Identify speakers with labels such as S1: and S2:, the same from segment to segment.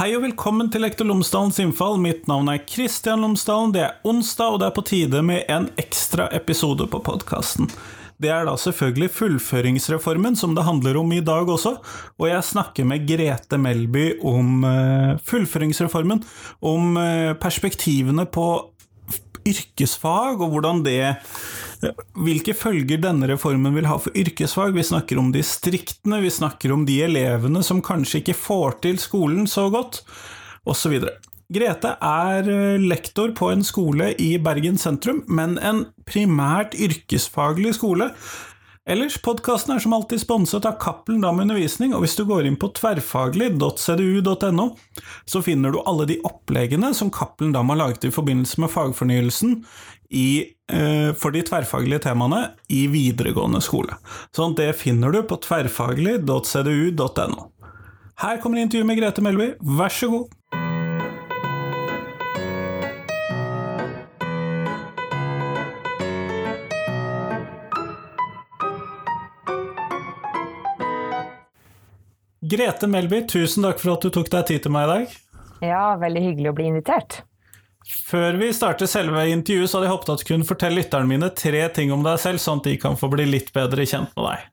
S1: Hei og velkommen til Lektor Lomsdalens innfall. Mitt navn er Kristian Lomsdalen. Det er onsdag, og det er på tide med en ekstra episode på podkasten. Det er da selvfølgelig fullføringsreformen som det handler om i dag også, og jeg snakker med Grete Melby om uh, fullføringsreformen, om uh, perspektivene på yrkesfag og hvordan det hvilke følger denne reformen vil ha for yrkesfag. Vi snakker om distriktene, vi snakker om de elevene som kanskje ikke får til skolen så godt, osv. Grete er eh, lektor på en skole i Bergen sentrum, men en primært yrkesfaglig skole. Ellers, podkasten er som alltid sponset av Cappelen Dam Undervisning, og hvis du går inn på tverrfaglig.cdu.no, så finner du alle de oppleggene som Cappelen Dam har laget i forbindelse med fagfornyelsen i, eh, for de tverrfaglige temaene i videregående skole. Sånn det finner du på tverrfaglig.cdu.no. Her kommer intervjuet med Grete Melby, vær så god! Grete Melby, tusen takk for at du tok deg tid til meg i dag.
S2: Ja, veldig hyggelig å bli invitert.
S1: Før vi starter selve intervjuet, så hadde jeg håpet at du kunne fortelle lytterne mine tre ting om deg selv, sånn at de kan få bli litt bedre kjent med deg.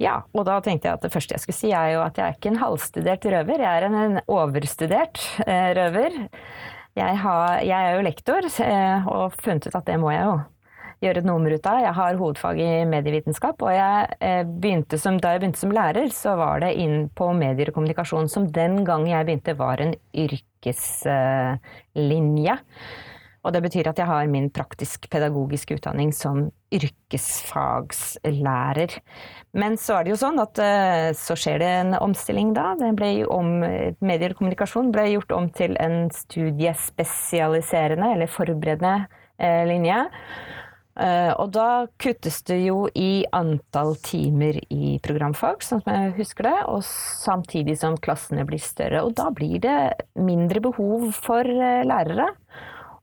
S2: Ja, og da tenkte jeg at det første jeg skulle si er jo at jeg er ikke en halvstudert røver, jeg er en, overstudert eh, røver. Jeg, har, jeg, er jo lektor, eh, og funnet ut at det må jeg jo gjøre et nummer ut av. Jeg har hovedfag i medievitenskap, og jeg, eh, som, da jeg begynte som lærer, så var det inn på medier og kommunikasjon, som den gang jeg begynte var en yrkeslinje. Og det betyr at jeg har min praktisk-pedagogiske utdanning som yrkesfagslærer. Men så er det jo sånn at eh, så skjer det en omstilling da. Det ble om, medier og kommunikasjon ble gjort om til en studiespesialiserende eller forberedende eh, linje. Uh, og da kuttes det jo i antall timer i programfag, sånn som jeg husker det, og samtidig som klassene blir større. Og da blir det mindre behov for uh, lærere.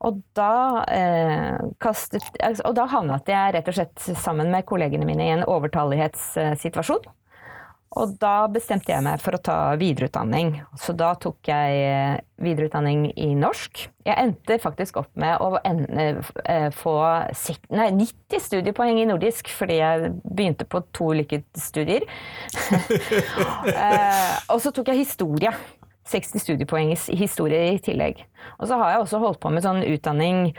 S2: Og da, eh, kastet, altså, og da havnet jeg rett og slett sammen med kollegene mine i en overtallighetssituasjon. Og da bestemte jeg meg for å ta videreutdanning. Så da tok jeg eh, videreutdanning i norsk. Jeg endte faktisk opp med å ende, eh, få nei, 90 studiepoeng i nordisk, fordi jeg begynte på to ulike studier. Eh, og så tok jeg historie. 60 studiepoeng i historie i tillegg. Og så har jeg også holdt på med sånn utdanning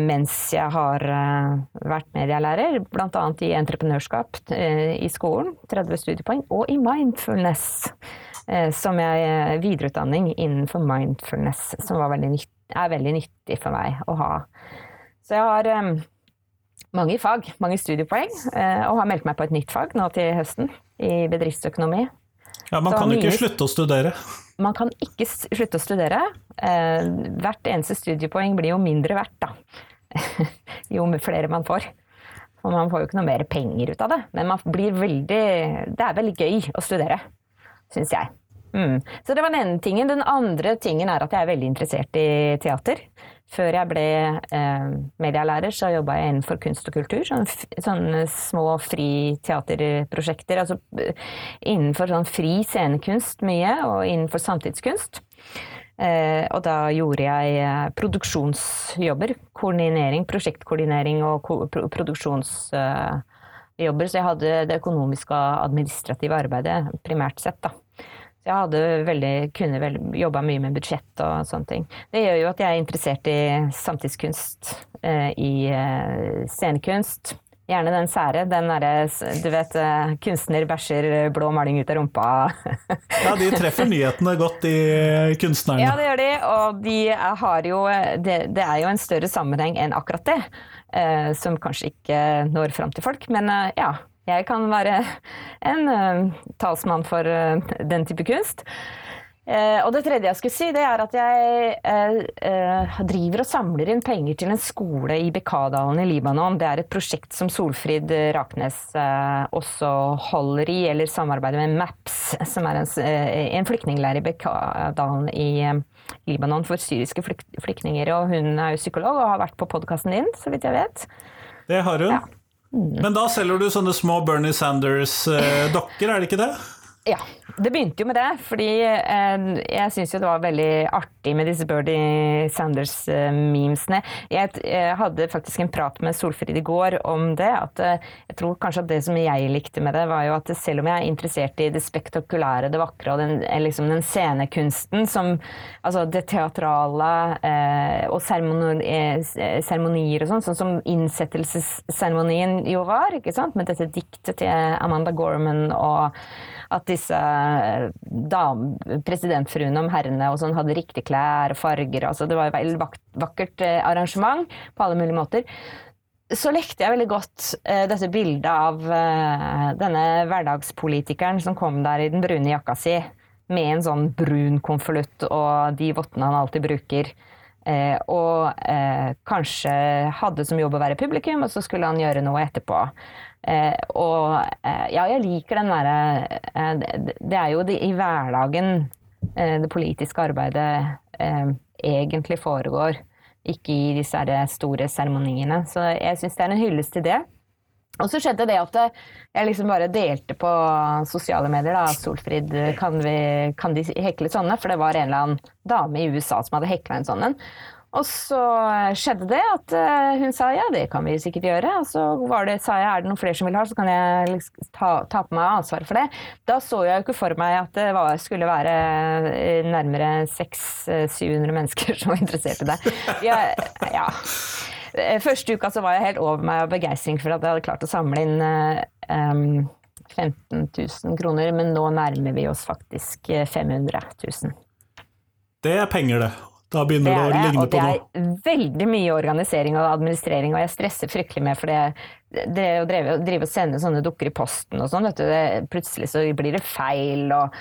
S2: mens jeg har eh, vært medielærer, bl.a. i entreprenørskap eh, i skolen, 30 studiepoeng, og i mindfulness, som jeg videreutdanning innenfor mindfulness, som veldig nytt, er veldig nyttig for meg å ha. Så jeg har mange fag, mange studiepoeng, og har meldt meg på et nytt fag nå til høsten, i bedriftsøkonomi.
S1: Ja, Man kan jo ikke slutte å studere?
S2: Man kan ikke slutte å studere. Eh, hvert eneste studiepoeng blir jo mindre verdt, da. jo flere man får. Og man får jo ikke noe mer penger ut av det, men man blir veldig Det er veldig gøy å studere, syns jeg. Mm. Så det var den ene tingen. Den andre tingen er at jeg er veldig interessert i teater. Før jeg ble eh, medielærer, så jobba jeg innenfor kunst og kultur. Sånne, sånne små fri teaterprosjekter. Altså innenfor sånn fri scenekunst mye, og innenfor samtidskunst. Eh, og da gjorde jeg eh, produksjonsjobber. Koordinering, prosjektkoordinering og ko produksjonsjobber. Så jeg hadde det økonomiske og administrative arbeidet primært sett, da jeg hadde veldig, kunne vel jobba mye med budsjett og sånne ting. Det gjør jo at jeg er interessert i samtidskunst, eh, i eh, scenekunst. Gjerne den sære. Den derre, du vet, eh, kunstner bæsjer blå maling ut av rumpa.
S1: ja, de treffer nyhetene godt, de kunstnerne.
S2: Ja, det gjør de. Og de har jo Det, det er jo en større sammenheng enn akkurat det. som kanskje ikke når fram til folk. Men ja, jeg kan være en uh, talsmann for uh, den type kunst. Uh, og det tredje jeg skulle si, det er at jeg driver og samler inn penger til en skole i Bekadalen i Libanon. Det er et prosjekt som Solfrid Raknes også holder i, eller samarbeider med MAPS, som er en, en flyktningleir i Bekadalen i Libanon for syriske flyktninger. Og hun er jo psykolog og har vært på podkasten din, så vidt jeg vet.
S1: Det har hun. Ja. Men da selger du sånne små Bernie Sanders-dokker, er det ikke det?
S2: Ja, det begynte jo med det. Fordi eh, jeg syns jo det var veldig artig med disse Birdie Sanders-memesene. Jeg, jeg, hadde faktisk en prat med Solfrid i går om det. At eh, jeg tror kanskje at det som jeg likte med det, var jo at selv om jeg er interessert i det spektakulære, det vakre og den, eh, liksom den scenekunsten som Altså det teatrale eh, og seremonier eh, og sånn, sånn som innsettelsesseremonien jo var, ikke sant, med dette diktet til Amanda Gorman og at disse eh, presidentfruene om herrene og sånn hadde riktige klær og farger. Altså det var et veldig vakkert eh, arrangement på alle mulige måter. Så lekte jeg veldig godt uh, dette bildet av uh, denne hverdagspolitikeren som kom der i den brune jakka si med en sånn brun konvolutt og de vottene han alltid bruker. Uh, og kanskje hadde som jobb å være publikum, og så skulle han gjøre noe etterpå. Eh, og eh, ja, jeg liker den derre eh, Det er jo det, i hverdagen det politiske arbeidet egentlig foregår. Ikke i disse store seremoniene. Så jeg syns det er en hyllest til det. Og så skjedde det at jeg liksom bare delte på sosiale medier da, Solfrid, kan, vi, kan de hekle sånne? For det var en eller annen dame i USA som hadde hekla en sånn en. Og så skjedde det at eh, hun sa ja, det kan vi sikkert gjøre. Og så det, sa jeg er det noen flere som vil ha, så kan jeg liksom ta, ta, på meg ansvaret for det. Da så jeg jo ikke for meg at det var, skulle være eh, nærmere 600-700 mennesker som var interessert i det. Ja, ja. Første uka så var jeg helt over meg av begeistring for at jeg hadde klart å samle inn um, 15 000 kroner, men nå nærmer vi oss faktisk 500 000.
S1: Det er penger, det. Da begynner det, det, å ligne på noe.
S2: Det er veldig mye organisering og administrering, og jeg stresser fryktelig med for det, det å drive, og sende sånne dukker i posten og sånn, vet du, plutselig så blir det feil, og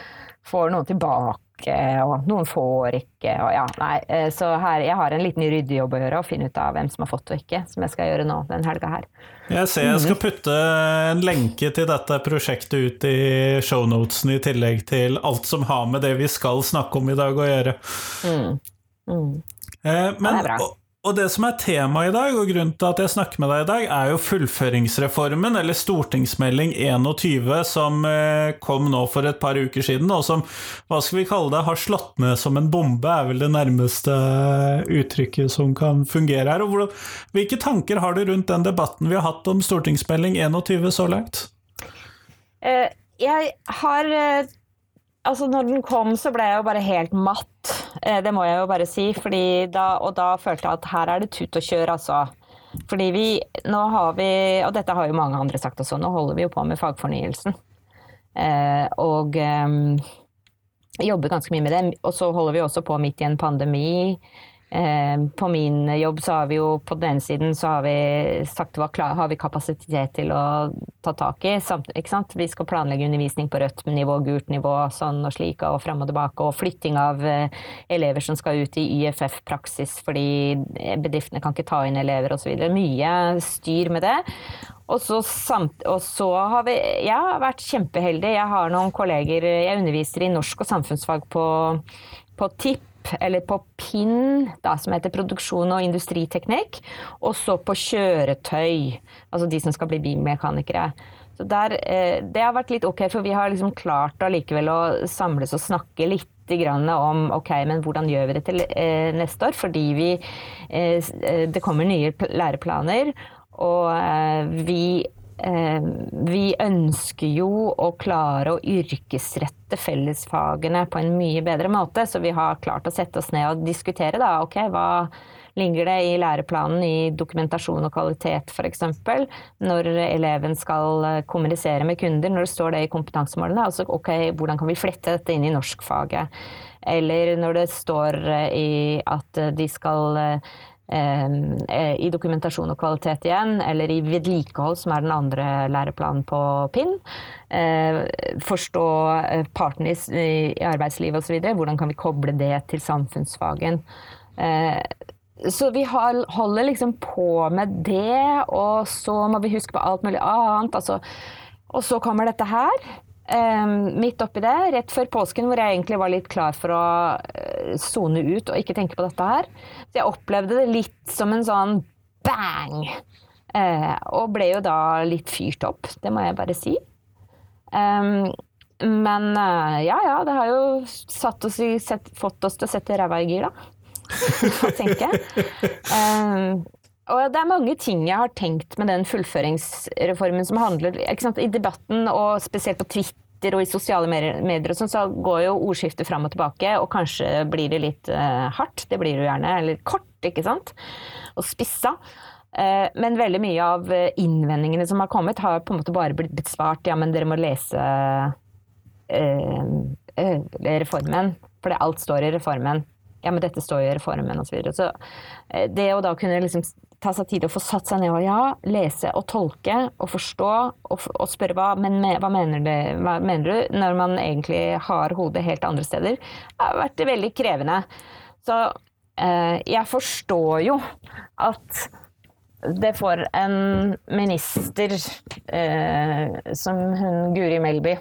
S2: får noen tilbake og noen får ikke, og ja, nei. Eh, så her, jeg har en liten ryddejobb å gjøre, å finne ut av hvem som har fått og ikke, som jeg skal gjøre nå den helga her.
S1: Jeg ser jeg skal putte en lenke til dette prosjektet ut i shownotesen, i tillegg til alt som har med det vi skal snakke om i dag å gjøre. Mm.
S2: Mm.
S1: Eh, men, det og, og, det som er temaet i dag, og grunnen til at jeg snakker med deg i dag, er jo fullføringsreformen, eller stortingsmelding 21, som eh, kom nå for et par uker siden, og som, hva skal vi kalle det, har slått ned som en bombe, er vel det nærmeste uttrykket som kan fungere her. Og hvilke tanker har du rundt den debatten vi har hatt om stortingsmelding 21 så langt?
S2: Eh, jeg har eh, Altså, når den kom, så ble jeg jo bare helt matt. Eh, det må jeg jo bare si. Da, og da følte jeg at her er det tut og kjør, altså. Fordi vi nå har vi, og dette har jo mange andre sagt også, nå holder vi jo på med fagfornyelsen. Eh, og eh, jobber ganske mye med det. Og så holder vi også på midt i en pandemi. Eh, på min jobb så har vi jo på den siden så har vi sagt hva har vi kapasitet til å ta tak i. Sant? Vi skal planlegge undervisning på rødt nivå, gult nivå, sånn og slik, og fram og tilbake. Og flytting av eh, elever som skal ut i YFF-praksis fordi bedriftene kan ikke ta inn elever osv. Mye styr med det. Og så, samt, og så, har vi Jeg har vært kjempeheldig. Jeg har noen kolleger Jeg underviser i norsk og samfunnsfag på, på TIP eller på PIN, da, som heter produksjon og industriteknikk, og så på kjøretøy, altså de som skal bli bilmekanikere. Så der, eh, det har vært litt ok, for vi har liksom klart allikevel å samles og snakke litt om ok, men hvordan gjør vi det til eh, neste år? Fordi vi, eh, det kommer nye læreplaner, og vi vi ønsker jo å klare å yrkesrette fellesfagene på en mye bedre måte, så vi har klart å sette oss ned og diskutere da, ok, hva ligger det i læreplanen i dokumentasjon og kvalitet f.eks. når eleven skal eh, kommunisere med kunder, når det står det i kompetansemålene. Altså ok, hvordan kan vi flette dette inn i norskfaget? Eller når det står eh, i at de skal Eh, i dokumentasjon og kvalitet igjen, eller i vedlikehold, som er den andre læreplanen på PIN. Eh, forstå eh, partene i arbeidslivet osv. Hvordan kan vi koble det til samfunnsfagen. Så vi holder liksom på med det, og så må vi huske på alt mulig annet. Altså, og så kommer dette her. Midt oppi det, rett før påsken, hvor jeg egentlig var litt klar for å eh, sone ut og ikke tenke på dette her. Så jeg opplevde det litt som en sånn bang! Uh, og ble jo da litt fyrt opp, det må jeg bare si. Men eh, ja ja, det har jo oss i, fått oss til å sette ræva i gir, da. Jeg. Um, og det er mange ting jeg har tenkt med den fullføringsreformen som handler sant, I debatten, og spesielt på Twitter og i sosiale medier, og sånn, så går jo ordskiftet fram og tilbake, og kanskje blir det litt uh, hardt. Det blir det gjerne. Eller kort, ikke sant. Og spissa. Uh, men veldig mye av innvendingene som har kommet, har på en måte bare blitt besvart. Ja, men dere må lese uh, reformen. For alt står i reformen ja, men dette står jo i reformen osv. Så, så det å da kunne liksom ta seg tid til å få satt seg ned og ja, lese og tolke og forstå og, og spørre hva, men hva, mener det, hva, mener du, når man egentlig har hodet helt andre steder, det har vært veldig krevende. Så eh, jeg forstår jo at det får en minister eh, som hun Guri Melby eh,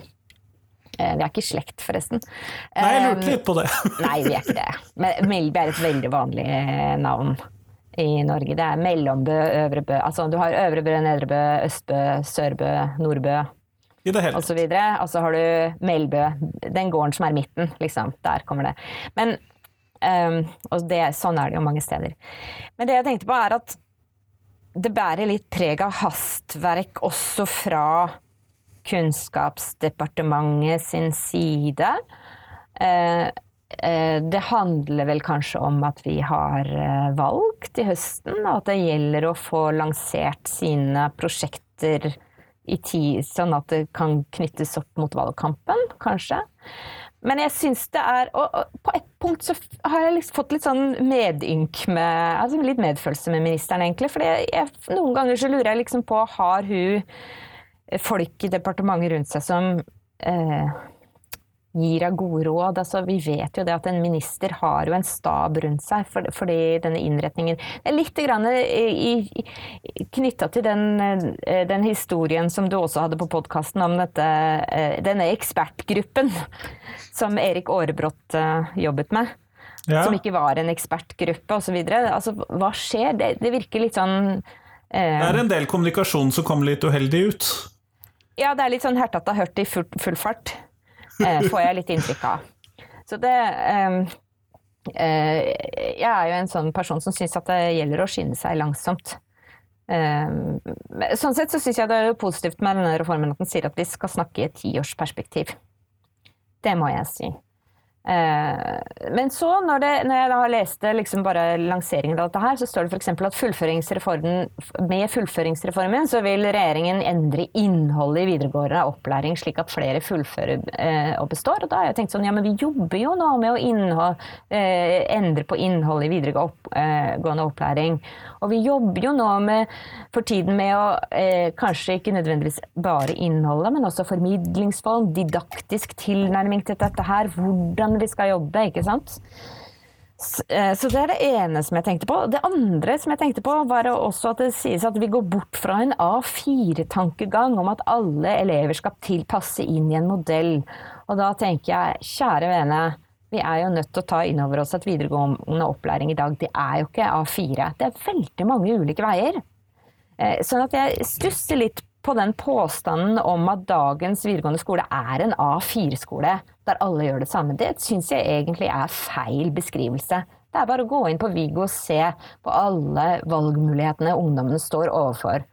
S2: vi er ikke i slekt, forresten.
S1: Nei, jeg lurte litt på det.
S2: Nei, vi er ikke det. Men Melby er et veldig vanlig navn i Norge. Det er Mellombø, Øvrebø. Altså du har Øvrebø, Nedrebø, Østbø, Sørbø, Nordbø
S1: hele.
S2: og så har du Melbø, den gården som er midten, liksom. Der kommer det. Men um, Og det, sånn er det jo mange steder. Men det jeg tenkte på, er at det bærer litt preg av hastverk også fra Kunnskapsdepartementet sin side. Uh, det handler vel kanskje om at vi har eh, valg til høsten, og at det gjelder å få lansert sine prosjekter i tid, sånn at det kan knyttes opp mot valgkampen, kanskje. Men jeg syns det er Og, på et punkt så har jeg liksom fått litt sånn medynk med Altså litt medfølelse med ministeren, egentlig. For noen ganger så lurer jeg liksom på Har hun folk i departementet rundt seg som eh, gir av gode råd. Altså, vi vet jo det at en minister har jo en stab rundt seg for, fordi denne innretningen Det er litt knytta til den, eh, den, historien som du også hadde på podkasten om dette, eh, denne ekspertgruppen som Erik Aarebrot eh, jobbet med. Ja. Som ikke var en ekspertgruppe osv. Altså, hva skjer? Det, det virker litt sånn
S1: eh, Det er en del kommunikasjon som kommer litt uheldig ut.
S2: Ja, det er litt sånn hørtatta hørt i full, full fart. Eh, får jeg litt inntrykk av. Så det uh, Jeg er jo en sånn person som syns at det gjelder å skynde seg langsomt. Sånn sett så syns jeg det er positivt med denne reformen at den sier at vi skal snakke i et tiårsperspektiv. Det må jeg si. Eh, men så, når, det, når jeg da leste liksom bare lanseringen av dette her, så står det f.eks. at fullføringsreformen, med fullføringsreformen så vil regjeringen endre innholdet i videregående opplæring slik at flere fullfører eh, og består. Og da har jeg tenkt sånn, ja men vi jobber jo nå med å innhold, eh, endre på innholdet i videregående opplæring. Og vi jobber jo nå med, for tiden med å eh, kanskje ikke nødvendigvis bare innholdet, men også formidlingsform, didaktisk tilnærming til dette her. Hvordan vi skal jobbe, ikke sant. Eh, så det er det ene som jeg tenkte på. Det andre som jeg tenkte på, var også at det sies at vi går bort fra en A4-tankegang om at alle elever skal tilpasse inn i en modell. Og da tenker jeg, kjære vene, vi er jo nødt til å ta inn over oss at videregående opplæring i dag, det er jo ikke A4. Det er veldig mange ulike veier. Eh, sånn at jeg stusser litt på den påstanden om at dagens videregående skole er en A4-skole, der alle gjør det samme. Det syns jeg egentlig er feil beskrivelse. Det er bare å gå inn på Viggo og se på alle valgmulighetene ungdommene står overfor.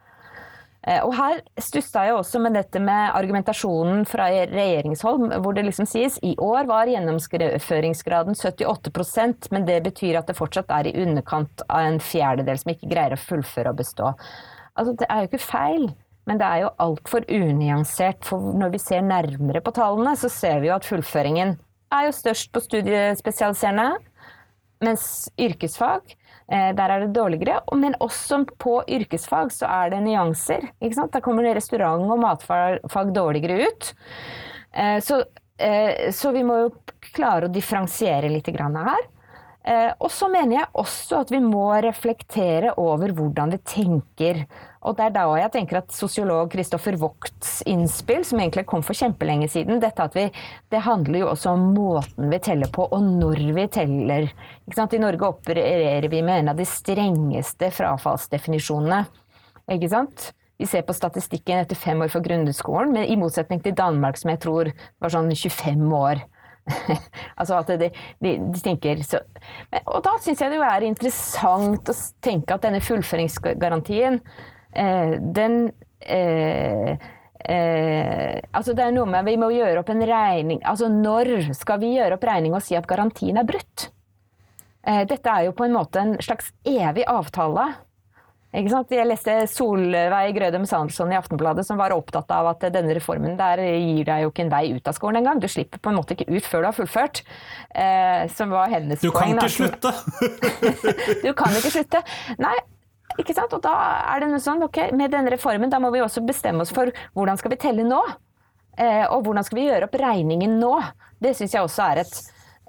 S2: Eh, og her stussa jeg også med dette med argumentasjonen fra regjeringshold, hvor det liksom sies i år var gjennomføringsgraden 78% men det betyr at det fortsatt er i underkant av en fjerdedel som ikke greier å fullføre og bestå. Altså, det er jo ikke feil. Men det er jo altfor unyansert, for når vi ser nærmere på tallene, så ser vi jo at fullføringen er jo størst på studiespesialiserende, mens yrkesfag Eh, der er det dårligere. Men også på yrkesfag så er det nyanser. Der kommer restaurant- og matfag dårligere ut. Eh, så, eh, så, vi må jo klare å differensiere litt her. Og så mener jeg også at vi må reflektere over hvordan vi tenker og det er da jeg tenker at sosiolog Kristoffer Vogts innspill, som egentlig kom for kjempelenge siden, dette at vi, det handler jo også om måten vi teller på, og når vi teller. I Norge opererer vi med en av de strengeste frafallsdefinisjonene. Ikke sant? vi ser på statistikken etter fem år for grunnskolen, men i motsetning til Danmark, som jeg tror var sånn 25 år. altså at de, de, de tenker så, Og da syns jeg det jo er interessant å tenke at denne fullføringsgarantien, den eh, eh, altså det er noe med Vi må gjøre opp en regning Altså når skal vi gjøre opp regning og si at garantien er brutt? Eh, dette er jo på en måte en slags evig avtale Ikke sant? jeg leste Solveig Grødem Sandsson i Aftenbladet som var opptatt av at denne reformen der gir deg jo ikke en vei ut av skolen engang. Du slipper på en måte ikke ut før du har fullført. Eh, som var hennes poeng.
S1: Du kan ikke slutte!
S2: du kan ikke slutte. Nei, ikke sant? Og da er det noe sånn, ok, med denne reformen da må vi også bestemme oss for hvordan skal vi telle nå? Eh, og hvordan skal vi gjøre opp regningen nå? Det syns jeg også er et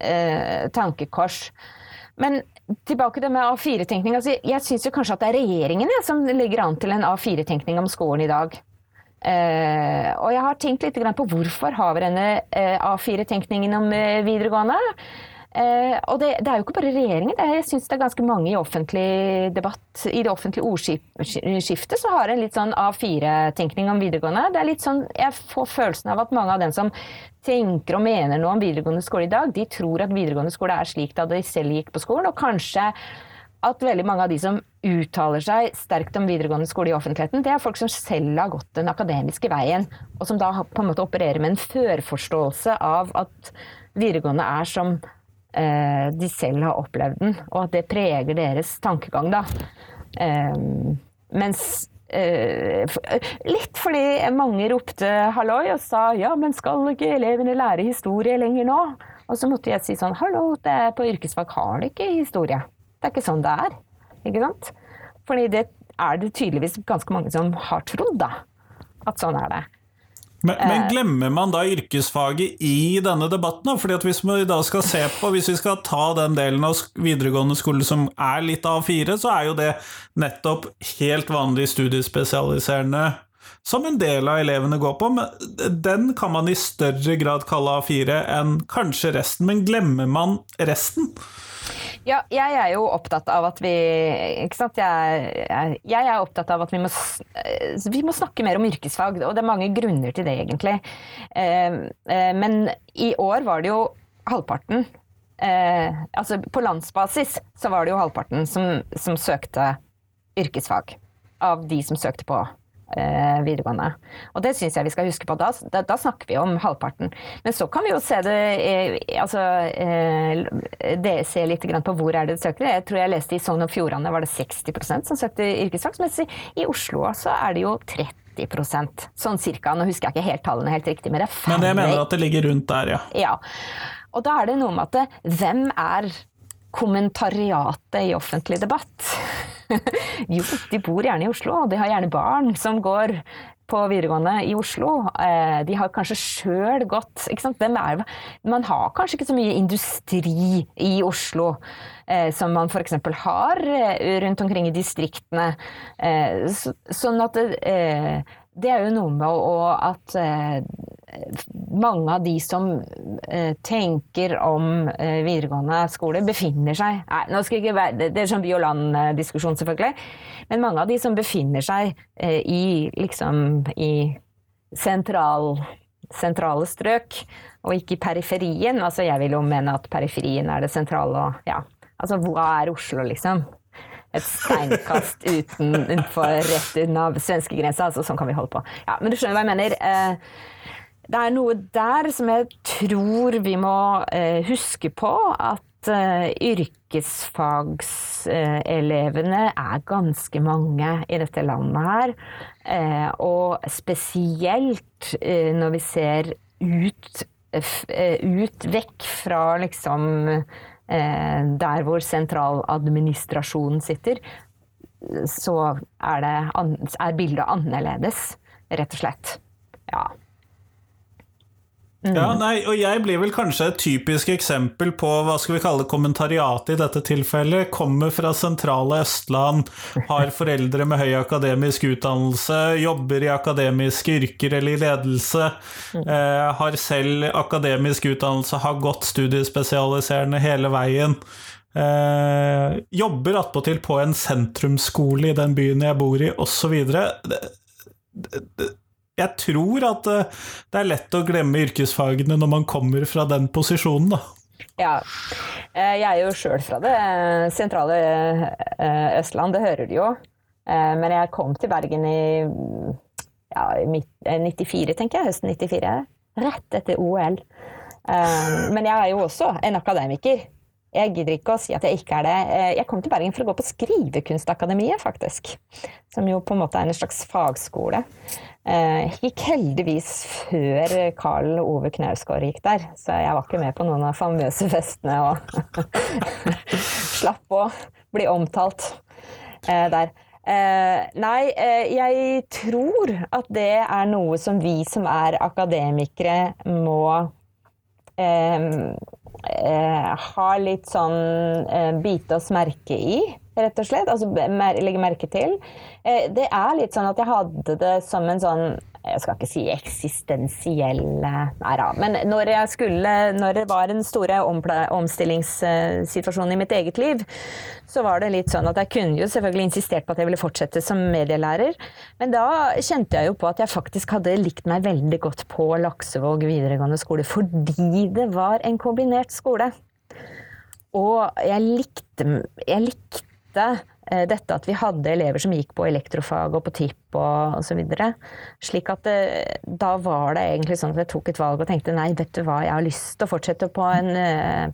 S2: eh, tankekors. Men tilbake til det med A4-tenkning. Altså, jeg syns kanskje at det er regjeringen jeg, som legger an til en A4-tenkning om skolen i dag. Eh, og jeg har tenkt litt på hvorfor har vi denne eh, A4-tenkningen om uh, videregående. Eh, og det, det, er jo ikke bare regjeringen. Det, jeg syns det er ganske mange i offentlig debatt, i det offentlige ordskiftet, så har en litt sånn A4-tenkning om videregående. Det er litt sånn, Jeg får følelsen av at mange av dem som tenker og mener noe om videregående skole i dag, de tror at videregående skole er slik da de selv gikk på skolen, og kanskje at veldig mange av de som uttaler seg sterkt om videregående skole i offentligheten, det er folk som selv har gått den akademiske veien, og som da på en måte opererer med en førforståelse av at videregående er som eh, de selv har opplevd den, og at det preger deres tankegang, da. Eh, mens eh, Litt fordi mange ropte halloi og sa ja, men skal ikke elevene lære historie lenger nå? Og så måtte jeg si sånn hallo, på yrkesfag har de ikke historie. Det er ikke sånn det er. Ikke sant? Fordi det er det tydeligvis ganske mange som har trodd, da. At sånn er det.
S1: Men, men, eh. glemmer man da yrkesfaget i denne debatten? Fordi at Hvis vi da skal se på, hvis vi skal ta den delen av videregående skole som er litt A4, så er jo det nettopp helt vanlig studiespesialiserende som en del av elevene går på. Men den kan man i større grad kalle A4 enn kanskje resten. Men glemmer man resten?
S2: Ja, jeg er jo opptatt av at vi Ikke sant. Jeg, jeg, er opptatt av at vi må, eh, vi må, snakke mer om yrkesfag, og det er mange grunner til det, egentlig. Eh, eh, men i år var det jo halvparten Altså på landsbasis så var det jo halvparten som, som søkte yrkesfag av de som søkte på eh, videregående. Og det syns jeg vi skal huske på. Da, da, da, snakker vi om halvparten. Men så kan vi jo se det eh, altså, eh, det, se litt på hvor er det du søker. Jeg tror jeg leste i Sogn og Fjordane var det 60% som søkte yrkesfag, mens i, i Oslo så er det jo 30% Sånn cirka. Nå husker jeg ikke helt tallene helt riktig, men det er
S1: færre. Men jeg mener at det ligger rundt der, ja.
S2: ja. Og da er det noe med at hvem er kommentariatet i offentlig debatt? jo, de bor gjerne i Oslo, og de har gjerne barn som går på videregående i Oslo. Eh, de har kanskje sjøl gått er, Man har kanskje ikke så mye industri i Oslo eh, som man f.eks. har eh, rundt omkring i distriktene. Sånn at det er jo noe med å, at mange av de som eh, tenker om eh, videregående skole, befinner seg Nei, nå skal ikke være, Det er sånn by og land-diskusjon, selvfølgelig. Men mange av de som befinner seg eh, i liksom i sentral, sentrale strøk, og ikke i periferien. Altså, jeg vil jo mene at periferien er det sentrale og ja. Altså, hva er Oslo, liksom? Et steinkast utenfor, rett unna svenskegrensa. Altså, sånn kan vi holde på. Ja, men du skjønner hva jeg mener. Eh, det er noe der som jeg tror vi må eh, huske på. At eh, yrkesfagselevene er ganske mange i dette landet her. Og spesielt når vi ser ut, ut vekk fra liksom der hvor sentraladministrasjonen sitter, så er, det, er bildet annerledes, rett og slett. Ja.
S1: Ja, mm. nei, og jeg blir vel kanskje et typisk eksempel på hva skal vi kalle kommentariatet i dette tilfellet. Kommer fra sentrale Østland, har foreldre med høy akademisk utdannelse, jobber i akademiske yrker eller i ledelse, mm. eh, har selv akademisk utdannelse, har gått studiespesialiserende hele veien. Eh, jobber attpåtil på en sentrumsskole i den byen jeg bor i, osv. jeg tror at det er lett å glemme yrkesfagene når man kommer fra den posisjonen, da.
S2: Ja. Jeg er jo sjøl fra det sentrale Østland, det hører du jo. Men jeg kom til Bergen i ja, 94, tenker jeg. Høsten 94. Rett etter OL. Men jeg er jo også en akademiker. Jeg gidder ikke å si at jeg ikke er det. Eh, jeg kom til Bergen for å gå på Skrivekunstakademiet, faktisk. Som jo på en måte er en slags fagskole. Jeg eh, gikk heldigvis før Karl Ove Knausgård gikk der, så jeg var ikke med på noen av famøse festene og slapp å bli omtalt eh, der. nei, jeg tror at det er noe som vi som er akademikere må eh, har litt sånn eh, bite oss merke i, rett og slett. Altså legge merke til. Eh, det er litt sånn at jeg hadde det som en sånn jeg skal ikke si eksistensielle Nei da. Men når, jeg skulle, når det var en store omstillingssituasjon i mitt eget liv, så var det litt sånn at jeg kunne jo selvfølgelig insistert på at jeg ville fortsette som medielærer, men da kjente jeg jo på at jeg faktisk hadde likt meg veldig godt på Laksevåg videregående skole, fordi det var en kombinert skole. Og jeg likte, jeg likte Eh, dette at vi hadde elever som gikk på elektrofag og på TIP og osv. Slik at det, eh, da var det egentlig sånn at jeg tok et valg og tenkte nei, vet du hva, jeg har lyst til å fortsette på en, eh,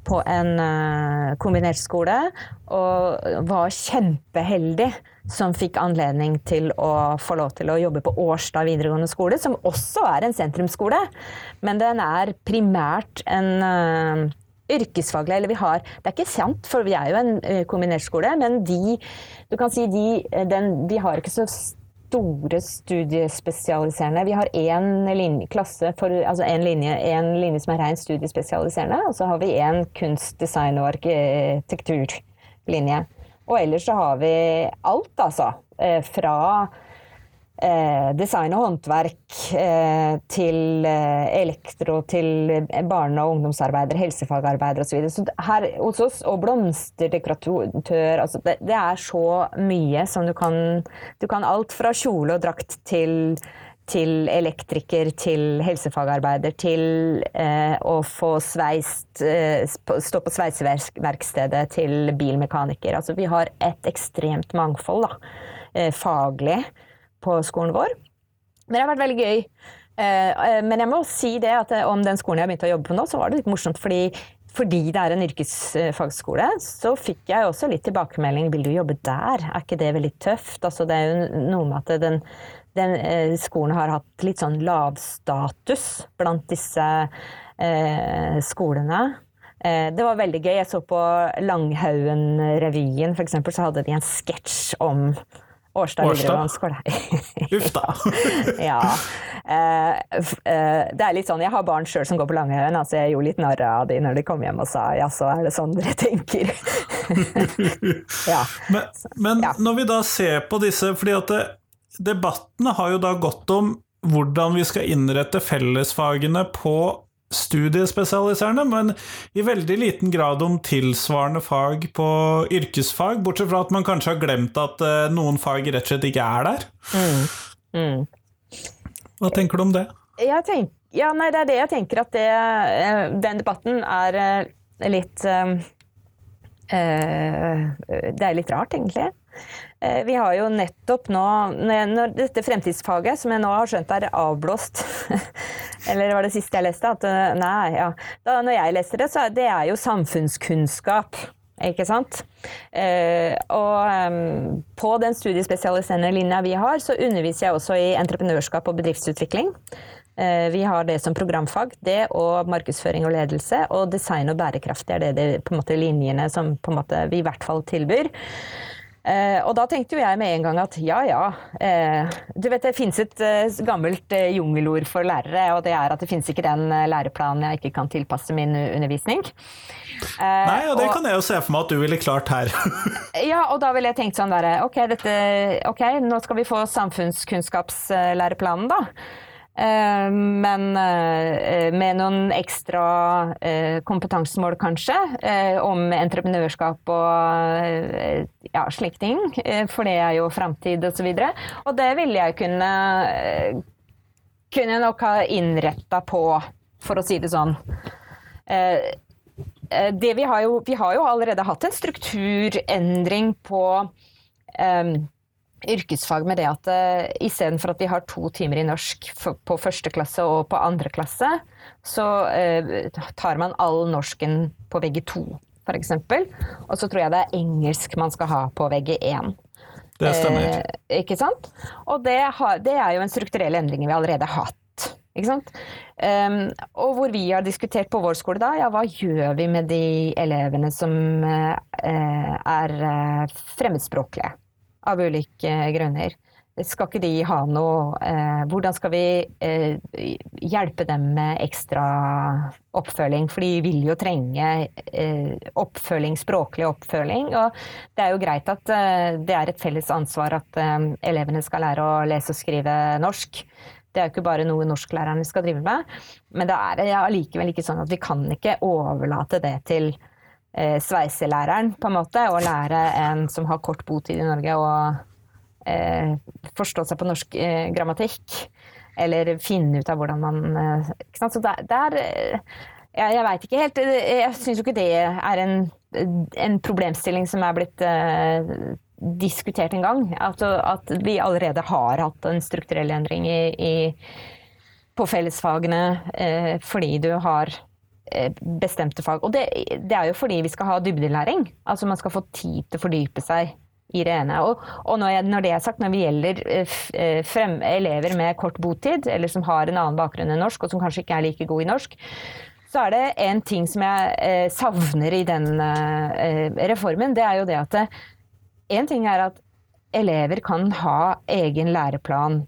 S2: på en kombinert skole. Og var kjempeheldig som fikk anledning til å få lov til å jobbe på Årstad videregående skole, som også er en sentrumsskole. Men den er primært en yrkesfaglige, eller vi har Det er ikke sant, for vi er jo en uh, kombinert skole, men de Du kan si de, eh, den, de har ikke så store studiespesialiserende. Vi har én linje, klasse for, altså en linje, en linje som er rent studiespesialiserende, og så har vi én kunst, design og arkitekturlinje. Og ellers så har vi alt, altså. Eh, fra eh, design og håndverk eh, til eh, elektro, til barne- og ungdomsarbeidere, helsefagarbeidere osv. Så, så her hos oss, og blomsterdekoratør altså det, det, er så mye som du kan Du kan alt fra kjole og drakt til til elektriker, til helsefagarbeider, til eh, å få sveist eh, Stå på sveiseverkstedet, til bilmekaniker. Altså vi har et ekstremt mangfold, da, eh, faglig på skolen vår. Men det har vært veldig gøy. Eh, eh, men jeg må si det at eh, om den skolen jeg har begynt å jobbe på nå, så var det litt morsomt fordi, fordi det er en yrkesfagskole, så fikk jeg også litt tilbakemelding. Vil du jobbe der? Er ikke det veldig tøft? Altså, det er jo noe med at den, den skolen har hatt litt sånn lavstatus blant disse eh, skolene. Det var veldig gøy. Jeg så på Langhaugen-revyen, f.eks., så hadde de en sketsj om Årstad videregående skole.
S1: Uff da.
S2: ja. Eh, eh, det er litt sånn, Jeg har barn sjøl som går på Langhaugen, altså jeg gjorde litt narr av de når de kom hjem og sa ja, så er det sånn dere tenker.
S1: ja. Men, men ja. når vi da ser på disse, fordi at det, debattene har jo da gått om hvordan vi skal innrette fellesfagene på studiespesialiserende, men i veldig liten grad om tilsvarende fag på yrkesfag, bortsett fra at man kanskje har glemt at uh, noen fag rett og slett ikke er der. Mm. Mm. Hva tenker du om det?
S2: Tenker, ja, nei, det er det jeg tenker at det, eh, den debatten er eh, litt øh, Det er litt rart, egentlig. Eh, vi har jo nettopp nå, når dette fremtidsfaget, som jeg nå har skjønt er avblåst Eller var det siste jeg leste? At eh, nei, ja. Da når jeg leser det, så er det jo samfunnskunnskap. Ikke sant? Eh, og på den studiespesialiserende linja vi har, så underviser jeg også i entreprenørskap og bedriftsutvikling. Vi har det som programfag. Det og markedsføring og ledelse. Og design og bærekraft det er det, det på en måte linjene som på en måte vi i hvert fall tilbyr. Eh, og da tenkte jo jeg med en gang at ja ja, eh, du vet det finnes et eh, gammelt eh, jungelord for lærere, og det er at det finnes ikke den eh, læreplanen jeg ikke kan tilpasse min undervisning.
S1: Eh, Nei, og det og, kan jeg jo se for meg at du ville klart her.
S2: ja, og da ville jeg tenkt sånn derre okay, ok, nå skal vi få samfunnskunnskapslæreplanen, da. Eh, men eh, med noen ekstra kompetansemål, kanskje, om entreprenørskap og ja, slike ting. For det er jo framtid osv. Og, så og det ville jeg kunne, kunne nok ha innretta på, for å si det sånn. Det vi, har jo, vi har jo allerede hatt en strukturendring på yrkesfag med det at uh, istedenfor at vi har to timer i norsk på første klasse og på andre klasse, så uh, tar man all norsken på VG2, f.eks. Og så tror jeg det er engelsk man skal ha på VG1.
S1: Det stemmer.
S2: Eh, ikke sant? Og det, har, det, er jo en strukturell endring vi allerede har hatt. Ikke sant? Um, og hvor vi har diskutert på vår skole da, ja hva gjør vi med de elevene som uh, er uh, fremmedspråklige? Av ulike grunner. Skal ikke de ha noe eh, Hvordan skal vi eh, hjelpe dem med ekstra oppfølging? For de vil jo trenge eh, oppfølging, språklig oppfølging. Og det er jo greit at det er et felles ansvar at elevene skal lære å lese og skrive norsk. Det er jo ikke bare noe norsklærerne skal drive med. Men det er allikevel ikke sånn at vi kan ikke overlate det til eh, sveiselæreren, på en måte, og lære en som har kort botid i Norge, å eh, forstå seg på norsk eh, grammatikk. Eller finne ut av hvordan man eh, ikke sant? Så der, der eh, Jeg, jeg veit ikke helt. Jeg syns jo ikke det er en, en problemstilling som er blitt eh, diskutert en gang. At, at vi allerede har hatt en strukturell endring i, i, på fellesfagene eh, fordi du har Eh, bestemte fag. Og det, det, er jo fordi vi skal ha dybdelæring. Altså man skal få tid til å fordype seg i det ene. Og, og når, jeg, når, det er sagt, når det gjelder eh, eh, frem, elever med kort botid, eller som har en annen bakgrunn enn norsk, og som kanskje ikke er like god i norsk, så er det en ting som jeg eh, savner i den eh, reformen. Det er jo det at én ting er at elever kan ha egen læreplan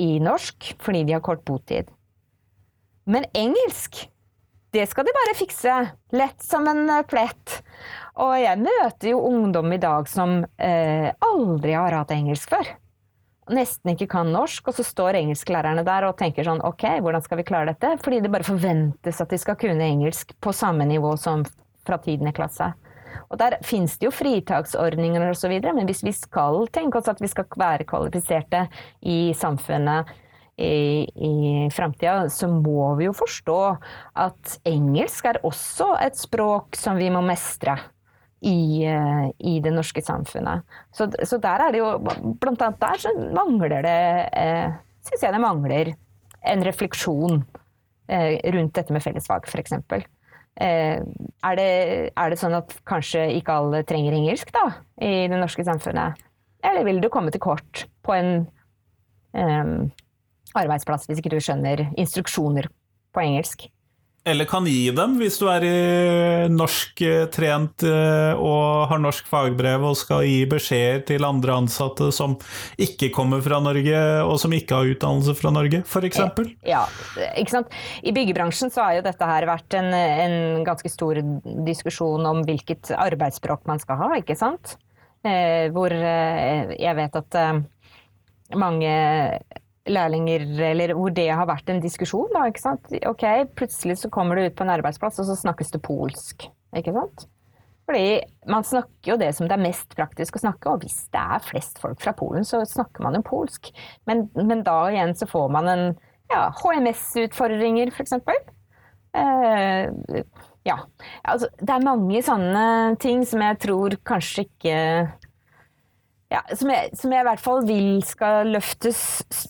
S2: i norsk fordi de har kort botid. Men engelsk det skal de bare fikse. Lett som en eh, plett. Og jeg møter jo ungdom i dag som eh, aldri har hatt engelsk før. Nesten ikke kan norsk, og så står engelsklærerne der og tenker sånn ok, hvordan skal vi klare dette? Fordi det bare forventes at de skal kunne engelsk på samme nivå som fra tiende klasse. Og der finnes det jo fritaksordninger osv., men hvis vi skal tenke oss at vi skal være kvalifiserte i samfunnet i, i framtida, så må vi jo forstå at engelsk er også et språk som vi må mestre. I, eh, i det norske samfunnet. Så, så, der er det jo Blant annet der så mangler det eh, Syns jeg det mangler en refleksjon eh, rundt dette med fellesfag, f.eks. Eh, er, det, er det sånn at kanskje ikke alle trenger engelsk da, i det norske samfunnet? Eller vil du komme til kort på en um, arbeidsplass hvis ikke du skjønner instruksjoner på engelsk.
S1: Eller kan gi dem, hvis du er i norsktrent eh, og har norsk fagbrev og skal gi beskjeder til andre ansatte som ikke kommer fra Norge, og som ikke har utdannelse fra Norge, f.eks.
S2: Ja, ikke sant. I byggebransjen så har jo dette her vært en, en ganske stor diskusjon om hvilket arbeidsspråk man skal ha, ikke sant. Eh, hvor eh, jeg vet at eh, mange lærlinger, eller hvor det har vært en diskusjon. Da, ikke sant? Ok, Plutselig så kommer du ut på en arbeidsplass, og så snakkes det polsk. Ikke sant? Fordi man snakker jo det som det er mest praktisk å snakke, og hvis det er flest folk fra Polen, så snakker man jo polsk. Men, men da igjen så får man en ja, HMS-utfordringer, f.eks. Eh, ja. Altså, det er mange sånne ting som jeg tror kanskje ikke ja, som, jeg, som, jeg, i hvert fall vil skal løftes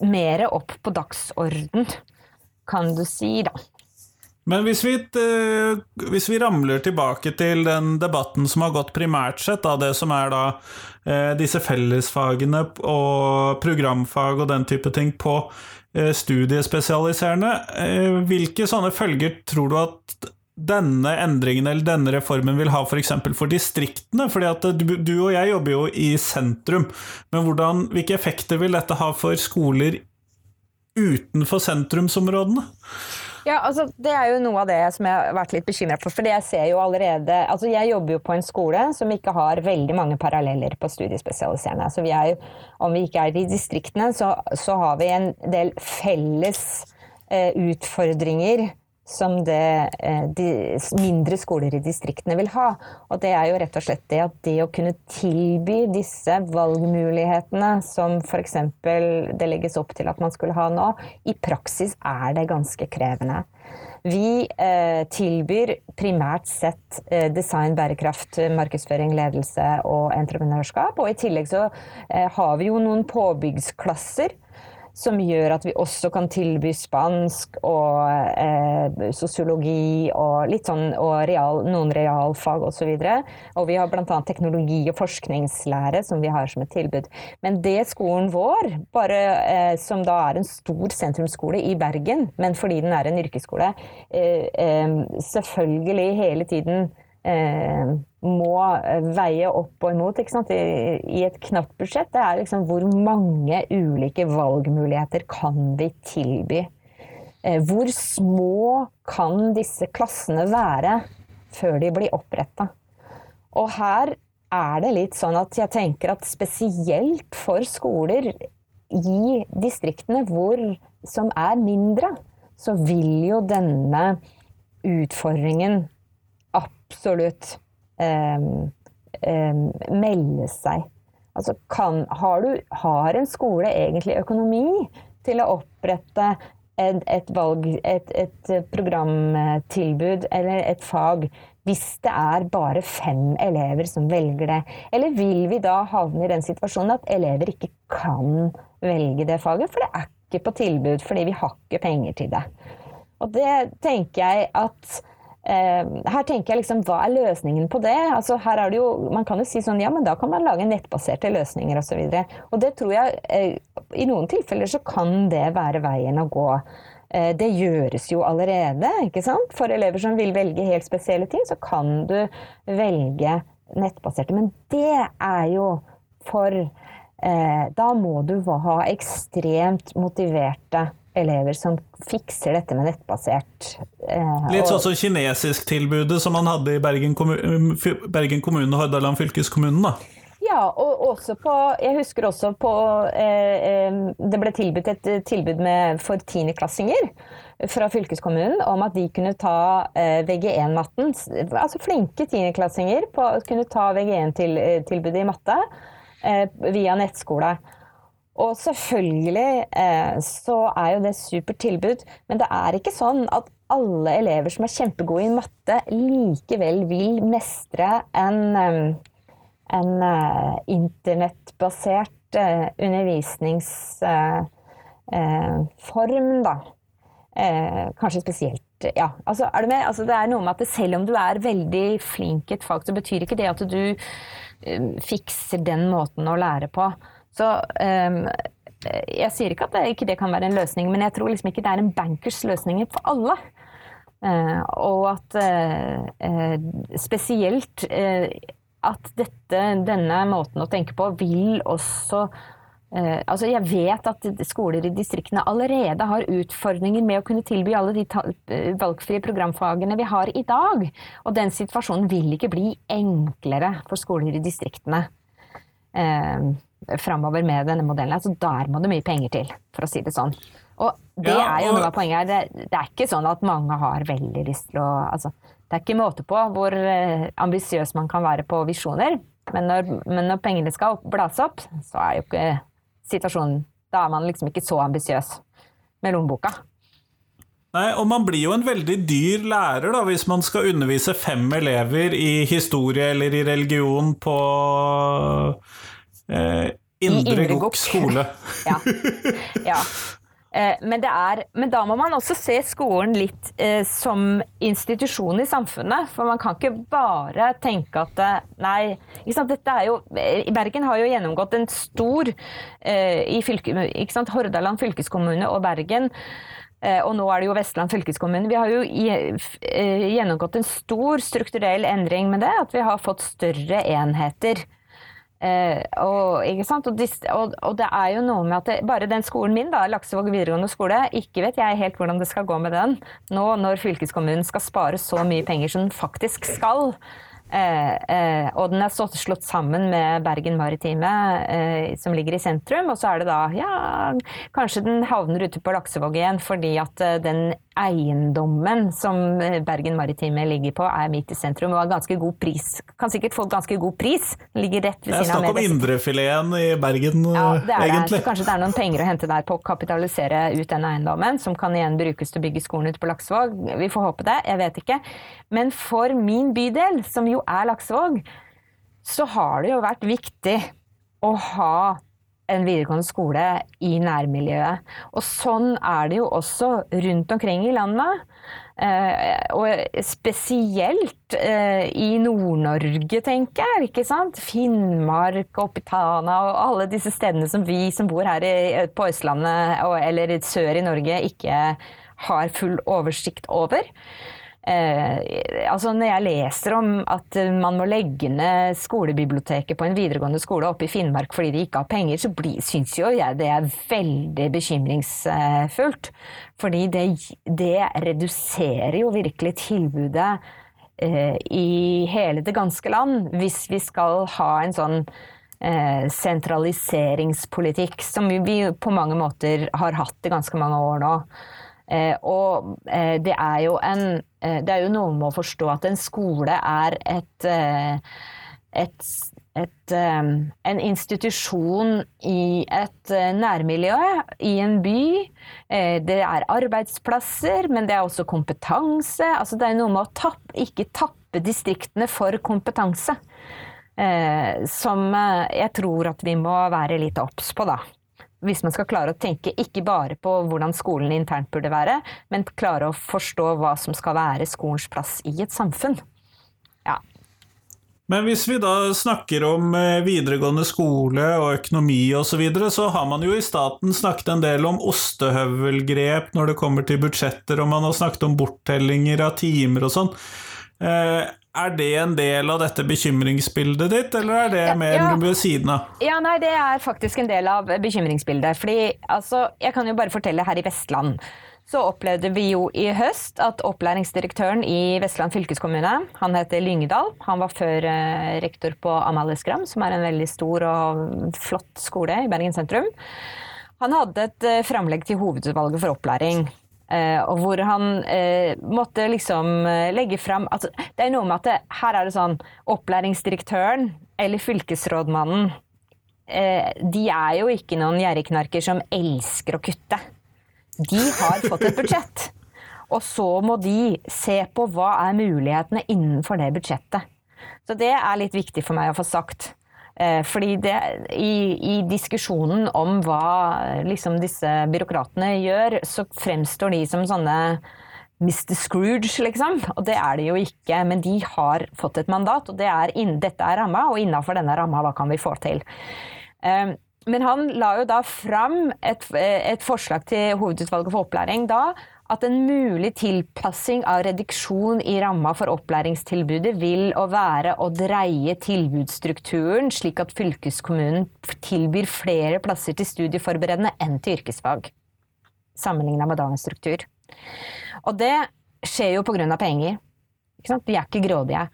S2: mer opp på dagsorden, kan du si, da.
S1: Men hvis vi, uh, hvis vi, ramler tilbake til den debatten som har gått primært sett, da, det som er da uh, disse fellesfagene og programfag og den type ting på uh, studiespesialiserende, hvilke sånne følger tror du at denne endringen eller denne reformen vil ha f.eks. For, for distriktene? fordi at du, du, og jeg jobber jo i sentrum, men hvordan, hvilke effekter vil dette ha for skoler utenfor sentrumsområdene?
S2: Ja, altså Det er jo noe av det som jeg har vært litt bekymra for. For jeg ser jo allerede Altså jeg jobber jo på en skole som ikke har veldig mange paralleller på studiespesialiserende. Så vi er jo, om vi ikke er i distriktene, så, så har vi en del felles eh, utfordringer som det eh, de mindre skoler i distriktene vil ha. Og det er jo rett og slett det at det å kunne tilby disse valgmulighetene som f.eks. det legges opp til at man skulle ha nå, i praksis er det ganske krevende. Vi eh, tilbyr primært sett eh, design, bærekraft, markedsføring, ledelse og entreprenørskap. Og i tillegg så har vi jo noen påbyggsklasser som gjør at vi også kan tilby spansk og eh, sosiologi og sånn og real, noen realfag osv. Og, så og vi har bl.a. teknologi og forskningslære som vi har som et tilbud. Men det skolen vår, bare, eh, som da er en stor sentrumsskole i Bergen, men fordi den er en yrkesskole, eh, eh selvfølgelig hele tiden eh, må veie opp og imot I, I, et knapt budsjett. Det er liksom hvor mange ulike valgmuligheter kan vi tilby? Eh, hvor små kan disse klassene være før de blir oppretta? Og her er det litt sånn at jeg tenker at spesielt for skoler i distriktene hvor, som er mindre, så vil jo denne utfordringen absolutt um, um, melde seg. Altså kan, har, du, har, en skole egentlig økonomi til å opprette et, et, valg, et, et programtilbud eller et fag hvis det er bare fem elever som velger det? Eller vil vi da havne i den situasjonen at elever ikke kan velge det faget, for det er ikke på tilbud fordi vi har ikke penger til det? Og det tenker jeg at Eh, her tenker jeg liksom, Hva er løsningen på det? Altså, her er det jo, man kan jo si sånn, ja, men da kan man lage nettbaserte løsninger osv. Og, så og det tror jeg eh, I noen tilfeller så kan det være veien å gå. Eh, det gjøres jo allerede. ikke sant? For elever som vil velge helt spesielle ting, så kan du velge nettbaserte. Men det er jo for eh, Da må du ha ekstremt motiverte elever som fikser dette med nettbasert.
S1: Eh, Litt sånn som kinesisk-tilbudet som man hadde i Bergen, kommun, Bergen kommune og Hordaland fylkeskommune, da?
S2: Ja, og også på Jeg husker også på eh, eh Det ble tilbudt et tilbud med, for tiendeklassinger fra fylkeskommunen om at de kunne ta eh, VG1-matten. Altså flinke tiendeklassinger kunne ta VG1-tilbudet i matte eh, via nettskole. Og selvfølgelig eh, så er jo det supert tilbud, men det er ikke sånn at alle elever som er kjempegode i matte, likevel vil mestre en, en uh, internettbasert uh, undervisningsform, uh, da. kanskje spesielt ja, altså, er du med? Altså, det er noe med at selv om du er veldig flink i et fag, så betyr ikke det at du fikser den måten å lære på. Så um, jeg sier ikke at det, ikke det kan være en løsning, men jeg tror liksom ikke det er en bankers løsning for alle. Uh, og at uh, spesielt uh, at dette, denne måten å tenke på vil også altså Jeg vet at skoler i distriktene allerede har utfordringer med å kunne tilby alle de valgfrie programfagene vi har i dag. Og den situasjonen vil ikke bli enklere for skoler i distriktene. Uh, framover med denne modellen. Altså, der må det mye penger til, for å si det sånn. Og det ja, og... er jo noe av poenget her. Det, det, er ikke sånn at mange har veldig lyst til å altså, Det er ikke måte på hvor uh, ambisiøs man kan være på visjoner. Men når, men når pengene skal blase opp, så er jo ikke situasjonen Da er man liksom ikke så ambisiøs med lommeboka.
S1: Nei, og man blir jo en veldig dyr lærer da, hvis man skal undervise fem elever i historie eller i religion på Eh, Indre Gokk skole.
S2: ja. ja. Eh, men, er, men, da må man også se skolen litt eh, som institusjon i samfunnet. For man kan ikke bare tenke at eh, Nei, jo Bergen har jo gjennomgått en stor eh, i fylke, Hordaland fylkeskommune og Bergen. Eh, og nå er det jo Vestland fylkeskommune. Vi har jo gjennomgått en stor strukturell endring med det. At vi har fått større enheter. Eh, og, og, og, og, det er jo noe med at det, bare den skolen min, da, Laksevåg videregående skole, ikke vet jeg helt hvordan det skal gå med den nå når fylkeskommunen skal spare så mye penger som den faktisk skal. Eh, eh, og den er slått sammen med Bergen Maritime, eh, som ligger i sentrum. Og så er det da ja, kanskje den havner ute på Laksevåg igjen fordi at eh, den eiendommen som eh, Bergen Maritime ligger på, er midt i sentrum og har ganske god pris. Kan sikkert få ganske god pris. Ligger rett ved
S1: Det er
S2: siden av
S1: snakk om indrefileten i Bergen,
S2: ja, det er det.
S1: egentlig.
S2: Så kanskje det er noen penger å hente der på å kapitalisere ut den eiendommen, som kan igjen brukes til å bygge skolen ute på Laksevåg. Vi får håpe det, jeg vet ikke. Men for min bydel, som jo er Laksevåg, så har det jo vært viktig å ha en videregående skole i nærmiljøet. Og sånn er det jo også rundt omkring i landet. Eh, og spesielt eh, i Nord-Norge, tenker jeg. ikke sant? Finnmark, og Pitana og alle disse stedene som vi som bor her i, på Østlandet eller sør i Norge, ikke har full oversikt over. Eh, altså når jeg leser om at man må legge ned skolebiblioteket på en videregående skole oppe i Finnmark fordi de ikke har penger, så syns jo jeg det er veldig bekymringsfullt. Fordi det, det reduserer jo virkelig tilbudet eh, i hele det ganske land, hvis vi skal ha en sånn eh, sentraliseringspolitikk som vi på mange måter har hatt i ganske mange år nå. Eh, og eh, det er jo en eh, Det er jo noe med å forstå at en skole er et, et, et en institusjon i et nærmiljø, i en by. Det er arbeidsplasser, men det er også kompetanse. Altså det er noe med å tappe, ikke tappe distriktene for kompetanse. Som jeg tror at vi må være litt obs på, da. Hvis man skal klare å tenke ikke bare på hvordan skolen internt burde være, men klare å forstå hva som skal være skolens plass i et samfunn. Ja.
S1: Men hvis vi da snakker om eh, videregående skole og økonomi osv., så, videre, så har man jo i staten snakket en del om ostehøvelgrep når det kommer til budsjetter, og man har snakket om borttellinger av timer og sånn. Eh, Er det en del av dette bekymringsbildet ditt, eller er det
S2: Ja,
S1: mer
S2: ja.
S1: ved siden av?
S2: Ja, nei, det er faktisk en del av bekymringsbildet. Fordi, altså, jeg kan jo bare fortelle her i Vestland. Så opplevde vi jo i høst at opplæringsdirektøren i Vestland fylkeskommune, han heter Lyngedal, han var før eh, rektor på Amalie Skram, som er en veldig stor og flott skole i Bergen sentrum. Han hadde et eh, framlegg til hovedutvalget for opplæring. Eh, og hvor han eh, måtte liksom eh, legge fram altså, Det er noe med at det, her er det sånn Opplæringsdirektøren eller fylkesrådmannen de er jo ikke noen gjerrigknarker som elsker å kutte. De har fått et budsjett. Og så må de se på hva er mulighetene innenfor det budsjettet. Så det er litt viktig for meg å få sagt. Eh, Fordi det, i, i diskusjonen om hva eh, liksom disse byråkratene gjør, så fremstår de som sånne Mr. Scrooge, liksom. Og det er de jo ikke, men de har fått et mandat, og det er inn, dette er ramma, og innafor denne ramma, hva kan vi få til? Um, Men han la jo da fram et, et forslag til Hovedutvalget for opplæring da, at en mulig tilpassing av reduksjon i ramma for opplæringstilbudet vil å være å dreie tilbudsstrukturen slik at fylkeskommunen tilbyr flere plasser til studieforberedende enn til yrkesfag. Sammenligna med dagens struktur. Og det skjer jo pga. penger. Ikke sant? De er ikke grådige.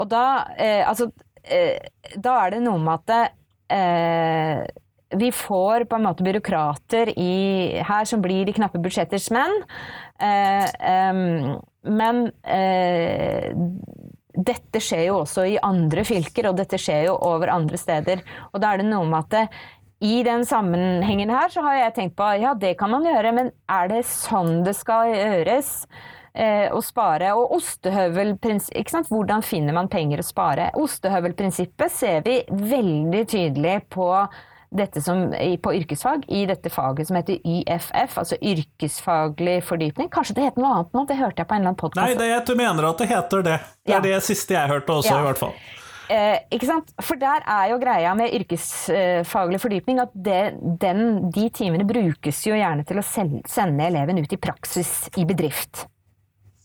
S2: Og da, eh, altså, eh, da er det noe med at eh, vi får på en måte byråkrater i, her som blir de knappe budsjetters menn. Eh, men eh, dette skjer jo også i andre fylker, og dette skjer jo over andre steder. Og da er det noe med at det, i den sammenhengen her så har jeg tenkt på ja, det kan man gjøre, men er det sånn det skal gjøres? Eh, å spare. Og ikke sant? hvordan finner man penger å spare? Ostehøvelprinsippet ser vi veldig tydelig på dette som, på yrkesfag, i dette faget som heter YFF, altså yrkesfaglig fordypning. Kanskje det heter noe annet nå, det hørte jeg på en eller annen podkast.
S1: Nei, det, jeg mener at det heter det. Det
S2: Ja.
S1: er det siste jeg hørte også,
S2: Ja.
S1: i hvert fall.
S2: Eh, ikke sant? For der er jo greia med yrkesfaglig fordypning at det, den, de timene brukes jo gjerne til å sende eleven ut i praksis i bedrift.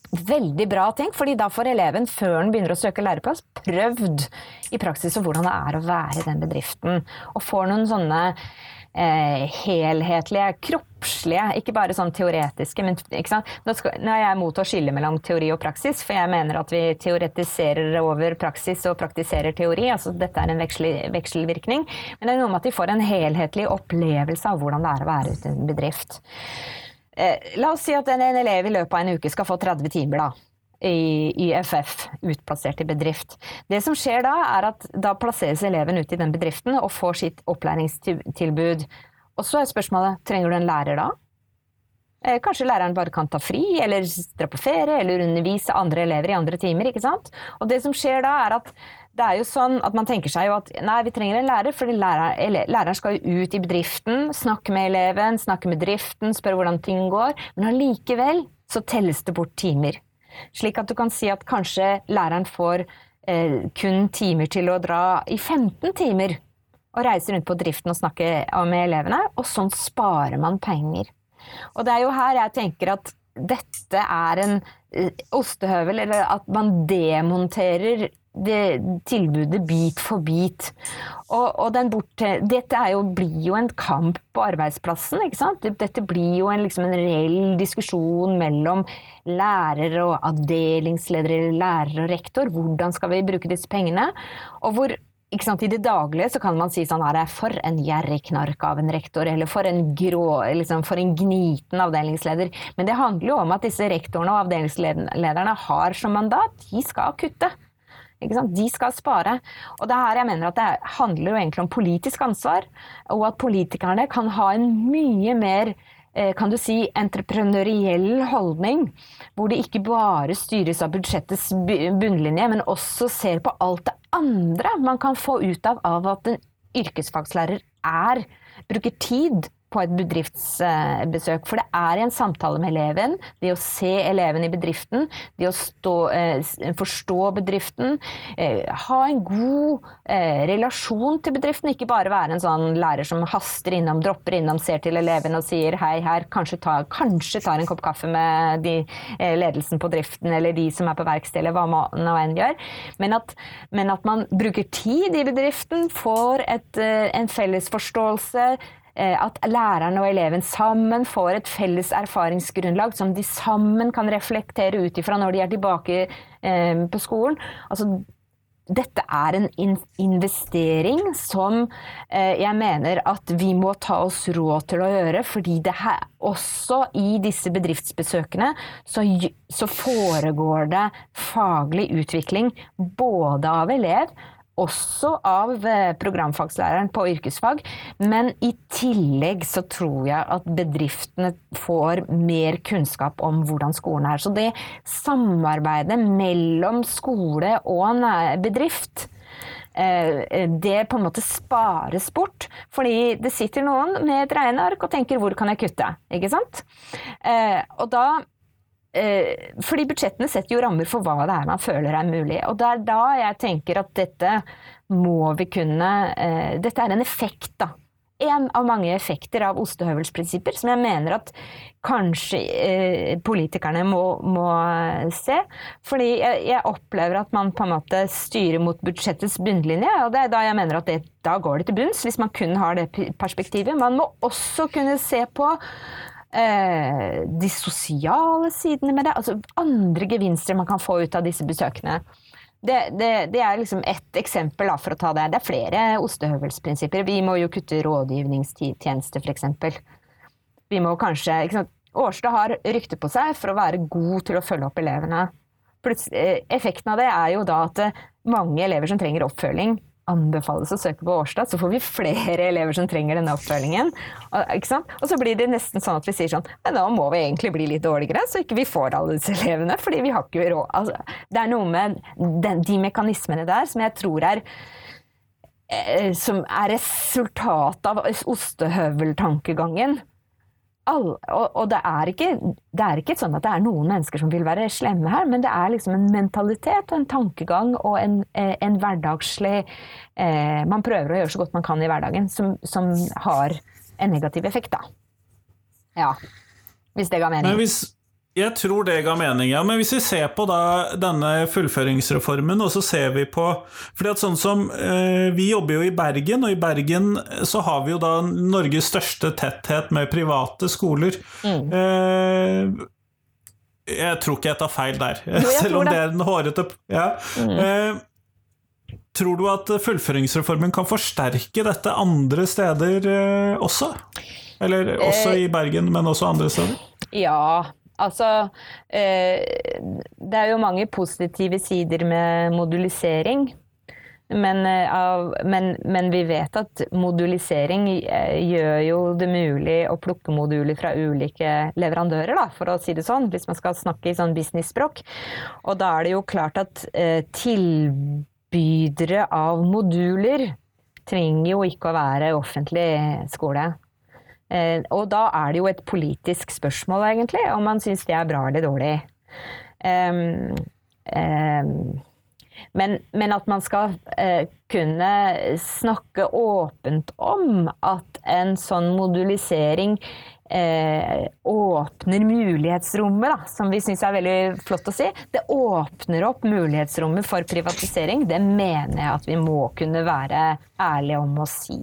S2: Veldig bra ting, fordi da får eleven, før den begynner å søke læreplass, prøvd i praksis hvordan det er å være i den bedriften. Og får noen sånne eh, helhetlige, kroppslige, ikke bare sånn teoretiske. Men, Nå, skal, nå, er jeg imot å skille mellom teori og praksis, for jeg mener at vi teoretiserer over praksis og praktiserer teori. altså Dette er en veksel, vekselvirkning. Men det er noe med at de får en helhetlig opplevelse av hvordan det er å være ute i en bedrift. Eh, la oss si at en, elev i løpet av en uke skal få 30 timer. da i, i FF, utplassert i bedrift. Det som skjer da, er at da plasseres eleven ut i den bedriften og får sitt opplæringstilbud. Og så er spørsmålet trenger du en lærer da? Eh, kanskje læreren bare kan ta fri, eller dra på ferie, eller undervise andre elever i andre timer. ikke sant? Og det som skjer da, er at det er jo sånn at man tenker seg jo at nei, vi trenger en lærer, fordi lærer, læreren skal jo ut i bedriften, snakke med eleven, snakke med driften, spørre hvordan ting går. Men allikevel så telles det bort timer. Slik at du kan si at kanskje læreren får eh, kun timer til å dra i 15 timer og reise rundt på driften og snakke med elevene, og sånn sparer man penger. Og det er jo her jeg tenker at dette er en eh, ostehøvel, eller at man demonterer det tilbudet bit for bit. Og, og borte, dette jo, blir jo en kamp på arbeidsplassen. ikke sant? Dette blir jo en, liksom en reell diskusjon mellom lærer og avdelingsledere, lærer og rektor. Hvordan skal vi bruke disse pengene? Og hvor sant, I det daglige så kan man si sånn her For en gjerrig knark av en rektor, eller for en, grå, liksom, for en gniten avdelingsleder. Men det handler jo om at disse rektorene og avdelingslederne har som mandat, de skal kutte. De skal spare. Og det er her jeg mener at det handler jo egentlig om politisk ansvar, og at politikerne kan ha en mye mer eh, kan du si, entreprenøriell holdning, hvor det ikke bare styres av budsjettets bunnlinje, men også ser på alt det andre man kan få ut av, av at en yrkesfagslærer er, bruker tid på et bedriftsbesøk. For det er en samtale med eleven, det å se eleven i bedriften, det å stå, eh, forstå bedriften, eh, ha en god eh, relasjon til bedriften, ikke bare være en sånn lærer som haster innom, dropper innom, ser til eleven og sier hei her, kanskje, ta, kanskje tar en kopp kaffe med de, ledelsen på driften eller de som er på verksted, eller hva man nå enn gjør. Men at, men at, man bruker tid i bedriften, får et, en felles forståelse, at læreren og eleven sammen får et felles erfaringsgrunnlag som de sammen kan reflektere ut ifra når de er tilbake eh, på skolen. Altså, dette er en investering som eh, jeg mener at vi må ta oss råd til å gjøre, fordi det her, også i disse bedriftsbesøkene så, så foregår det faglig utvikling både av elev også av eh, programfagslæreren på yrkesfag. Men i tillegg så tror jeg at bedriftene får mer kunnskap om hvordan skolen er. Så det samarbeidet mellom skole og bedrift eh, det på en måte spares bort. Fordi det sitter noen med et regneark og tenker 'hvor kan jeg kutte?' Ikke sant? Eh, og da fordi budsjettene setter jo rammer for hva det er man føler er mulig. Og det er da jeg tenker at dette må vi kunne eh, Dette er en effekt, da. En av mange effekter av ostehøvelsprinsipper som jeg mener at kanskje eh, politikerne må, må, se. Fordi jeg, jeg, opplever at man på en måte styrer mot budsjettets bunnlinje, og det er da jeg mener at det, da går det til bunns, hvis man kun har det perspektivet. Man må også kunne se på Eh, de sosiale sidene med det, altså andre gevinster man kan få ut av disse besøkene. Det, det, det er liksom ett eksempel da, for å ta det. Det er flere ostehøvelsprinsipper. Vi må jo kutte rådgivningstjeneste, f.eks. Vi må kanskje Årstad har rykte på seg for å være god til å følge opp elevene. Eh, effekten av det er jo da at mange elever som trenger oppfølging, anbefales å søke på Årstad, så får vi flere elever som trenger denne oppfølgingen. Og, og så blir det nesten sånn at vi sier sånn Men da må vi egentlig bli litt dårligere, så ikke vi får alle disse elevene. Fordi vi har ikke råd. Altså, det er noe med den, de mekanismene der som jeg tror er eh, som er resultatet av ostehøveltankegangen all, og, og det, er ikke, det, er ikke, sånn at det er noen mennesker som vil være slemme her, men det er liksom en mentalitet og en tankegang og en, eh, en hverdagslig eh, Man prøver å gjøre så godt man kan i hverdagen, som, som har en negativ effekt, da. Ja. Hvis det ga mening.
S1: Men Hvis, Jeg tror det ga mening, ja. Men hvis vi ser på da denne fullføringsreformen, og så ser vi på fordi at sånn som eh, Vi jobber jo i Bergen, og i Bergen så har vi jo da Norges største tetthet med private skoler. Mm. Eh, jeg tror ikke jeg tar feil der, selv om det. det er en hårete ja. Mm. Eh, tror du at fullføringsreformen kan forsterke dette andre steder eh, også? Eller også eh, i Bergen, men også andre steder?
S2: Ja, Altså, eh, det er jo mange positive sider med modulisering. Men, eh, men, men, vi vet at modulisering eh, gjør jo det mulig å plukke moduler fra ulike leverandører, da, for å si det sånn, hvis man skal snakke i sånn business-språk. Og da er det jo klart at tilbydere av moduler trenger jo ikke å være offentlig skole. Eh, og da er det jo et politisk spørsmål, egentlig, om man syns det er bra eller dårlig. Um, um, men, men, at man skal uh, kunne snakke åpent om at en sånn modulisering uh, åpner mulighetsrommet, da, som vi syns er veldig flott å si. Det åpner opp mulighetsrommet for privatisering. Det mener jeg at vi må kunne være ærlige om å si.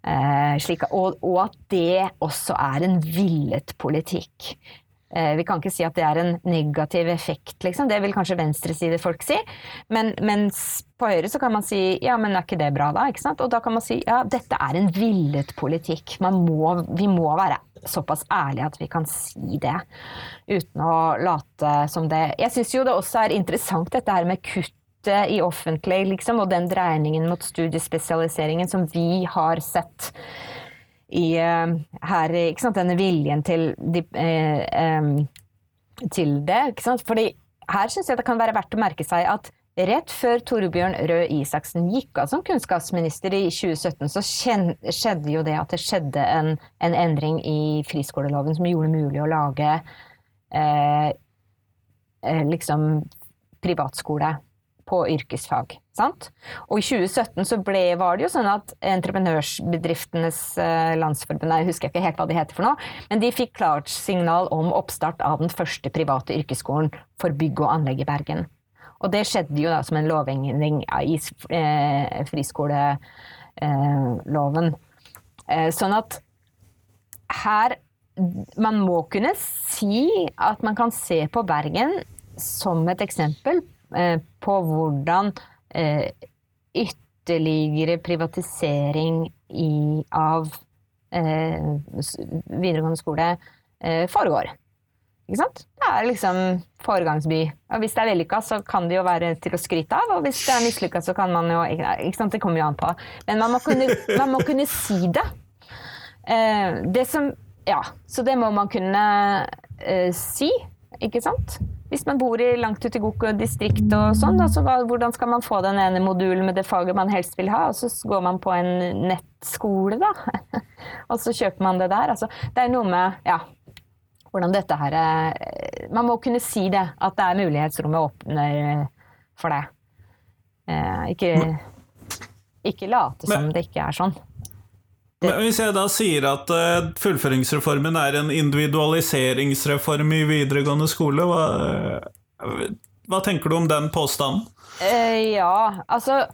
S2: Eh, slik, og, og, at det også er en villet politikk. Eh, vi kan ikke si at det er en negativ effekt, liksom. Det vil kanskje venstresidefolk si. Men, mens på Høyre så kan man si ja, men er ikke det bra da? Ikke sant? Og da kan man si ja, dette er en villet politikk. Må, vi må være såpass ærlige at vi kan si det, uten å late som det Jeg syns jo det også er interessant dette her med kutt i offentlig, liksom, og den dreiningen mot studiespesialiseringen som vi har sett i uh, her ikke sant, Denne viljen til, de, eh, til det. Ikke sant? Fordi her syns jeg det kan være verdt å merke seg at rett før Torbjørn Røe Isaksen gikk av som kunnskapsminister i 2017, så skjedde jo det at det skjedde en, en endring i friskoleloven som gjorde det mulig å lage eh, liksom privatskole på yrkesfag. Sant? Og i 2017 så ble, var det jo sånn at Entreprenørsbedriftenes eh, Landsforbund, jeg husker ikke helt hva de heter for noe, men de fikk klart signal om oppstart av den første private yrkesskolen for bygg og anlegg i Bergen. Og det skjedde jo da som en lovendring i eh, friskoleloven. Eh, sånn at her Man må kunne si at man kan se på Bergen som et eksempel på hvordan eh, ytterligere privatisering i, av eh, videregående skole foregår. Ikke sant? Det er liksom foregangsby. Og hvis det er vellykka, så kan det jo være til å skryte av. Og hvis det er mislykka, så kan man jo ikke sant? Det kommer jo an på. Men man må kunne, man må kunne si det. Det som Ja, så det må man kunne si, ikke sant? Hvis man bor i langt ute i Goko distrikt og sånn, da, så hvordan skal man få den ene modulen med det faget man helst vil ha, og så går man på en nettskole, da. og så kjøper man det der. Altså, det er noe med ja, hvordan dette her eh, Man må kunne si det, at det er mulighetsrommet åpner for det. Eh, ikke, ikke late som det ikke er sånn.
S1: Men hvis jeg da sier at uh, fullføringsreformen er en individualiseringsreform i videregående skole, hva, hva tenker du om den påstanden?
S2: Uh, ja, altså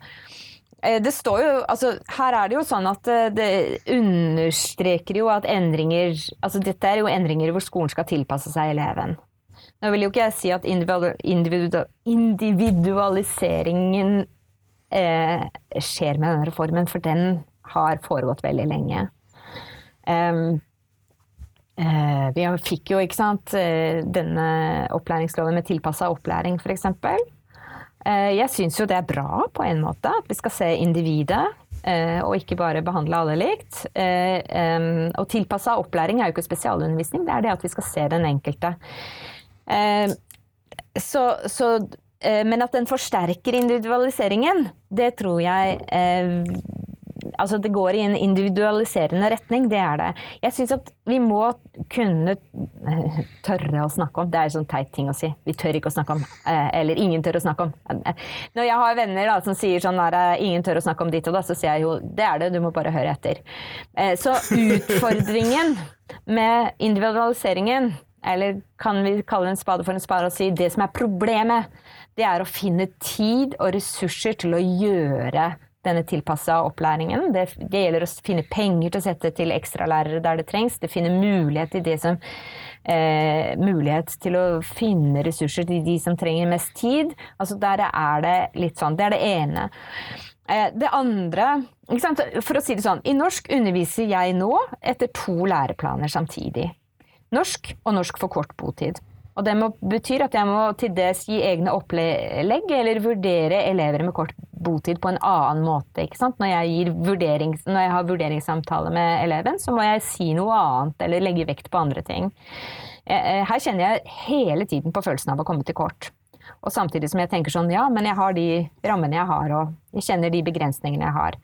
S2: det står jo, altså, her er det jo sånn at det understreker jo at endringer altså Dette er jo endringer hvor skolen skal tilpasse seg eleven. Nå vil jo ikke jeg si at individualiseringen eh, skjer med denne reformen, for den har foregått veldig lenge. Um, uh, vi fikk jo ikke sant, eh, denne opplæringsloven med tilpassa opplæring, f.eks. Uh, jeg syns jo det er bra på en måte, at vi skal se individet. Og ikke bare behandle alle likt. Og tilpassa opplæring er jo ikke spesialundervisning, det er det at vi skal se den enkelte. Så, så, men at den forsterker individualiseringen, det tror jeg altså det går i en individualiserende retning, det er det. Jeg syns at vi må kunne eh, tørre å snakke om Det er en sånn teit ting å si. Vi tør ikke å snakke om. Eh, eller ingen tør å snakke om. Når jeg har venner da, som sier sånn der, eh, ingen tør å snakke om ditt og da, så sier jeg jo det er det, du må bare høre etter. Så utfordringen med individualiseringen eller kan vi kalle en spade for en spade og si det som er problemet, det er å finne tid og ressurser til å gjøre denne tilpassa opplæringen. Det, det, gjelder å finne penger til å sette til ekstralærere der det trengs. Det finner mulighet til det som eh, mulighet til å finne ressurser til de som trenger mest tid. Altså der er det litt sånn. Det er det ene. Eh, det andre For å si det sånn, i norsk underviser jeg nå etter to læreplaner samtidig. Norsk og norsk for kort botid. Og det må, betyr at jeg må til dels gi egne opplegg eller vurdere elever med kort botid på en annen måte. Når jeg, når, jeg har vurderingssamtale med eleven, så må jeg si noe annet eller legge vekt på andre ting. Eh, eh, her kjenner jeg hele tiden på følelsen av å komme til kort. Og samtidig som jeg tenker sånn, ja, men jeg har de rammene jeg har, og jeg kjenner de begrensningene jeg har.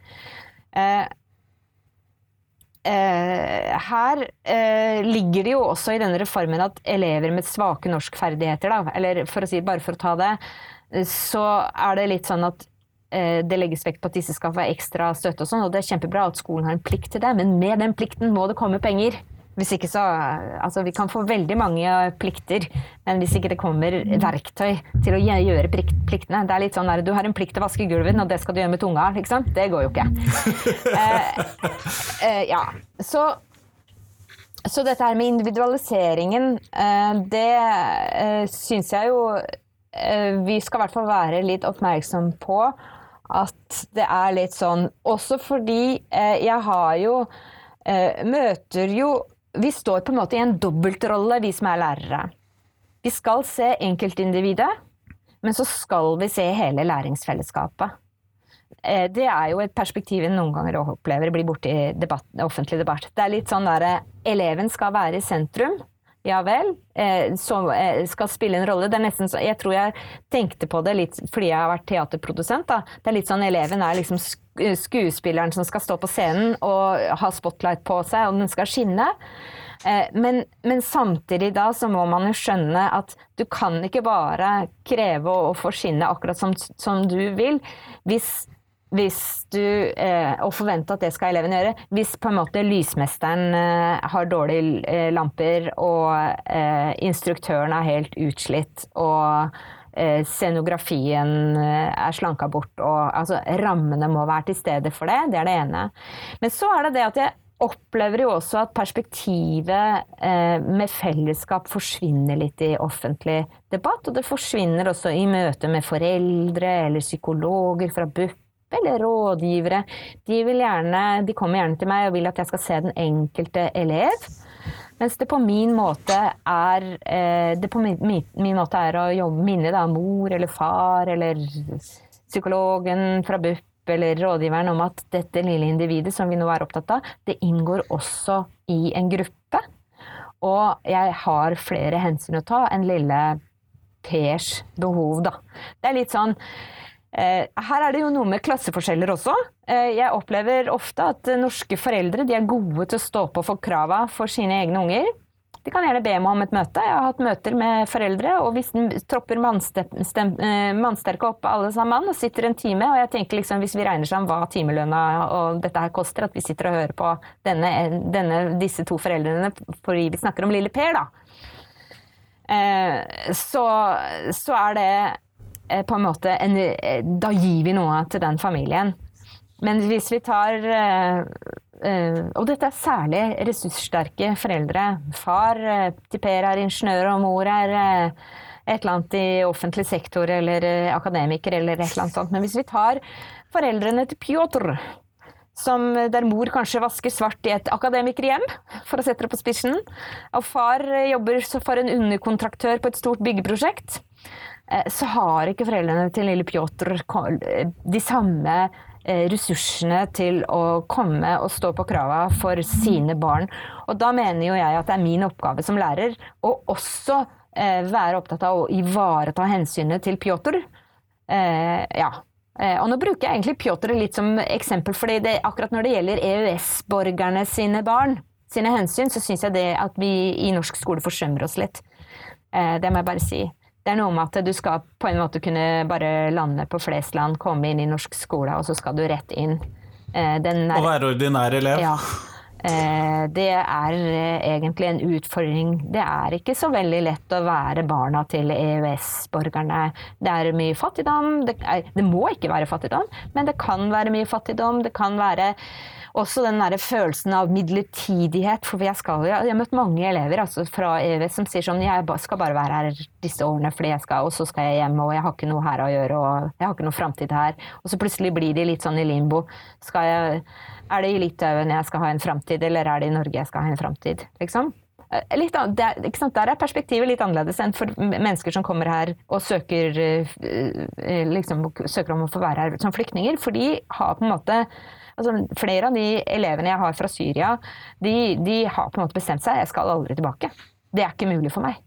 S2: Eh, her uh, ligger det jo også i denne reformen at elever med svake norskferdigheter, da, eller for å si bare for å ta det, så er det litt sånn at det legges vekt på at disse skal få ekstra støtte og sånn, og det er kjempebra at skolen har en plikt til det, men med den plikten må det komme penger. Hvis ikke så Altså, vi kan få veldig mange plikter, men hvis ikke det kommer verktøy til å gjøre pliktene Det er litt sånn der, du har en plikt til å vaske gulvet, og det skal du gjøre med tunga, ikke sant? Det går jo ikke. eh, eh, ja. Så, så dette her med individualiseringen, eh, det eh, syns jeg jo eh, vi skal i hvert fall være litt oppmerksom på at det er litt sånn Også fordi eh, jeg har jo møter jo vi står på en måte i en dobbeltrolle, vi som er lærere. Vi skal se enkeltindividet, men så skal vi se hele læringsfellesskapet. Eh, det er jo et perspektiv en noen ganger opplever blir borte i debatt, offentlig debatt. Det er litt sånn derre eleven skal være i sentrum. Ja vel. Eh, som eh, skal spille en rolle. Det er nesten så, jeg tror jeg tenkte på det litt fordi jeg har vært teaterprodusent. Da. Det er litt sånn eleven er liksom skuespilleren som skal stå på scenen og ha spotlight på seg, og den skal skinne. Eh, men, men, samtidig da så må man jo skjønne at du kan ikke bare kreve å få skinne akkurat som, som du vil. Hvis hvis du, eh, og forvente at det skal eleven gjøre. Hvis på en måte lysmesteren eh, har dårlige eh, lamper, og eh, instruktøren er helt utslitt, og eh, scenografien eh, er slanka bort, og altså rammene må være til stede for det. Det er det ene. Men så er det det at jeg opplever jo også at perspektivet med fellesskap forsvinner litt i offentlig debatt. Og det forsvinner også i møte med foreldre eller psykologer fra BUP eller rådgivere. De, gjerne, de, kommer gjerne til meg og vil at jeg skal se den enkelte elev. Mens det på min måte er, eh, det på min, min måte er å jobbe minne da, mor eller far eller psykologen fra BUP eller rådgiveren om at dette lille individet som vi nå er opptatt av, det inngår også i en gruppe. Og jeg har flere hensyn å ta enn lille Pers behov, da. Det er litt sånn her er det jo noe med klasseforskjeller også. Eh, jeg opplever ofte at norske foreldre er gode til å stå på for krava for sine egne unger. De kan gjerne be meg om et møte. Jeg har hatt møter med foreldre, og hvis den tropper eh, mannsterke opp alle sammen og sitter en time, og jeg tenker liksom hvis vi regner sammen hva timelønna og dette her koster, at vi sitter og hører på denne, denne, disse to foreldrene fordi vi snakker om lille Per, da. Så, så er det Eh, på en måte en, eh, Da gir vi noe til den familien. Men hvis vi tar eh, Og dette er særlig ressurssterke foreldre. Far til Per er ingeniør, og mor er et eller annet i offentlig sektor eller akademiker eller et eller annet sånt. Men hvis vi tar foreldrene til Pjotr, som, der mor kanskje vasker svart i et akademikerhjem, for å sette det på spissen, og far jobber for en underkontraktør på et stort byggeprosjekt, Eh, så har ikke foreldrene til lille Pjotr de samme eh, ressursene til å komme og stå på krava for sine barn. Og da mener jo jeg at det er min oppgave som lærer å også eh, være opptatt av å ivareta hensynet til Pjotr. Ja. Og nå bruker jeg egentlig Pjotr litt som eksempel, fordi akkurat når det gjelder EØS-borgerne sine barn, sine hensyn, så syns jeg det at vi i norsk skole forsømmer oss litt. Det må jeg bare si. Det er noe med at du skal på en måte kunne bare lande på Flesland, komme inn i norsk skole, og så skal du rett inn.
S1: Den er, og være ordinær elev?
S2: Ja. Eh, det er eh, egentlig en utfordring. Det er ikke så veldig lett å være barna til EØS-borgerne. Det er mye fattigdom. Det, er, det, må ikke være fattigdom, men det kan være mye fattigdom. Det kan være også den der følelsen av midlertidighet. For jeg, skal, jeg har møtt mange elever altså fra EØS som sier sånn Jeg skal bare være her disse årene fordi jeg skal, og så skal jeg hjem, og jeg har ikke noe her å gjøre, og jeg har ikke noe framtid her. Og så plutselig blir de litt sånn i limbo. Jeg er det i Litauen jeg skal ha en framtid, eller er det i Norge jeg skal ha en framtid? Liksom? Eh, litt, der, Der er perspektivet litt annerledes enn for mennesker som kommer her og søker, eh, eh, liksom, søker om å få være her som flyktninger. For de har på en måte altså, Flere av de elevene jeg har fra Syria, de, de har på en måte bestemt seg. Jeg skal aldri tilbake. Det er ikke mulig for meg.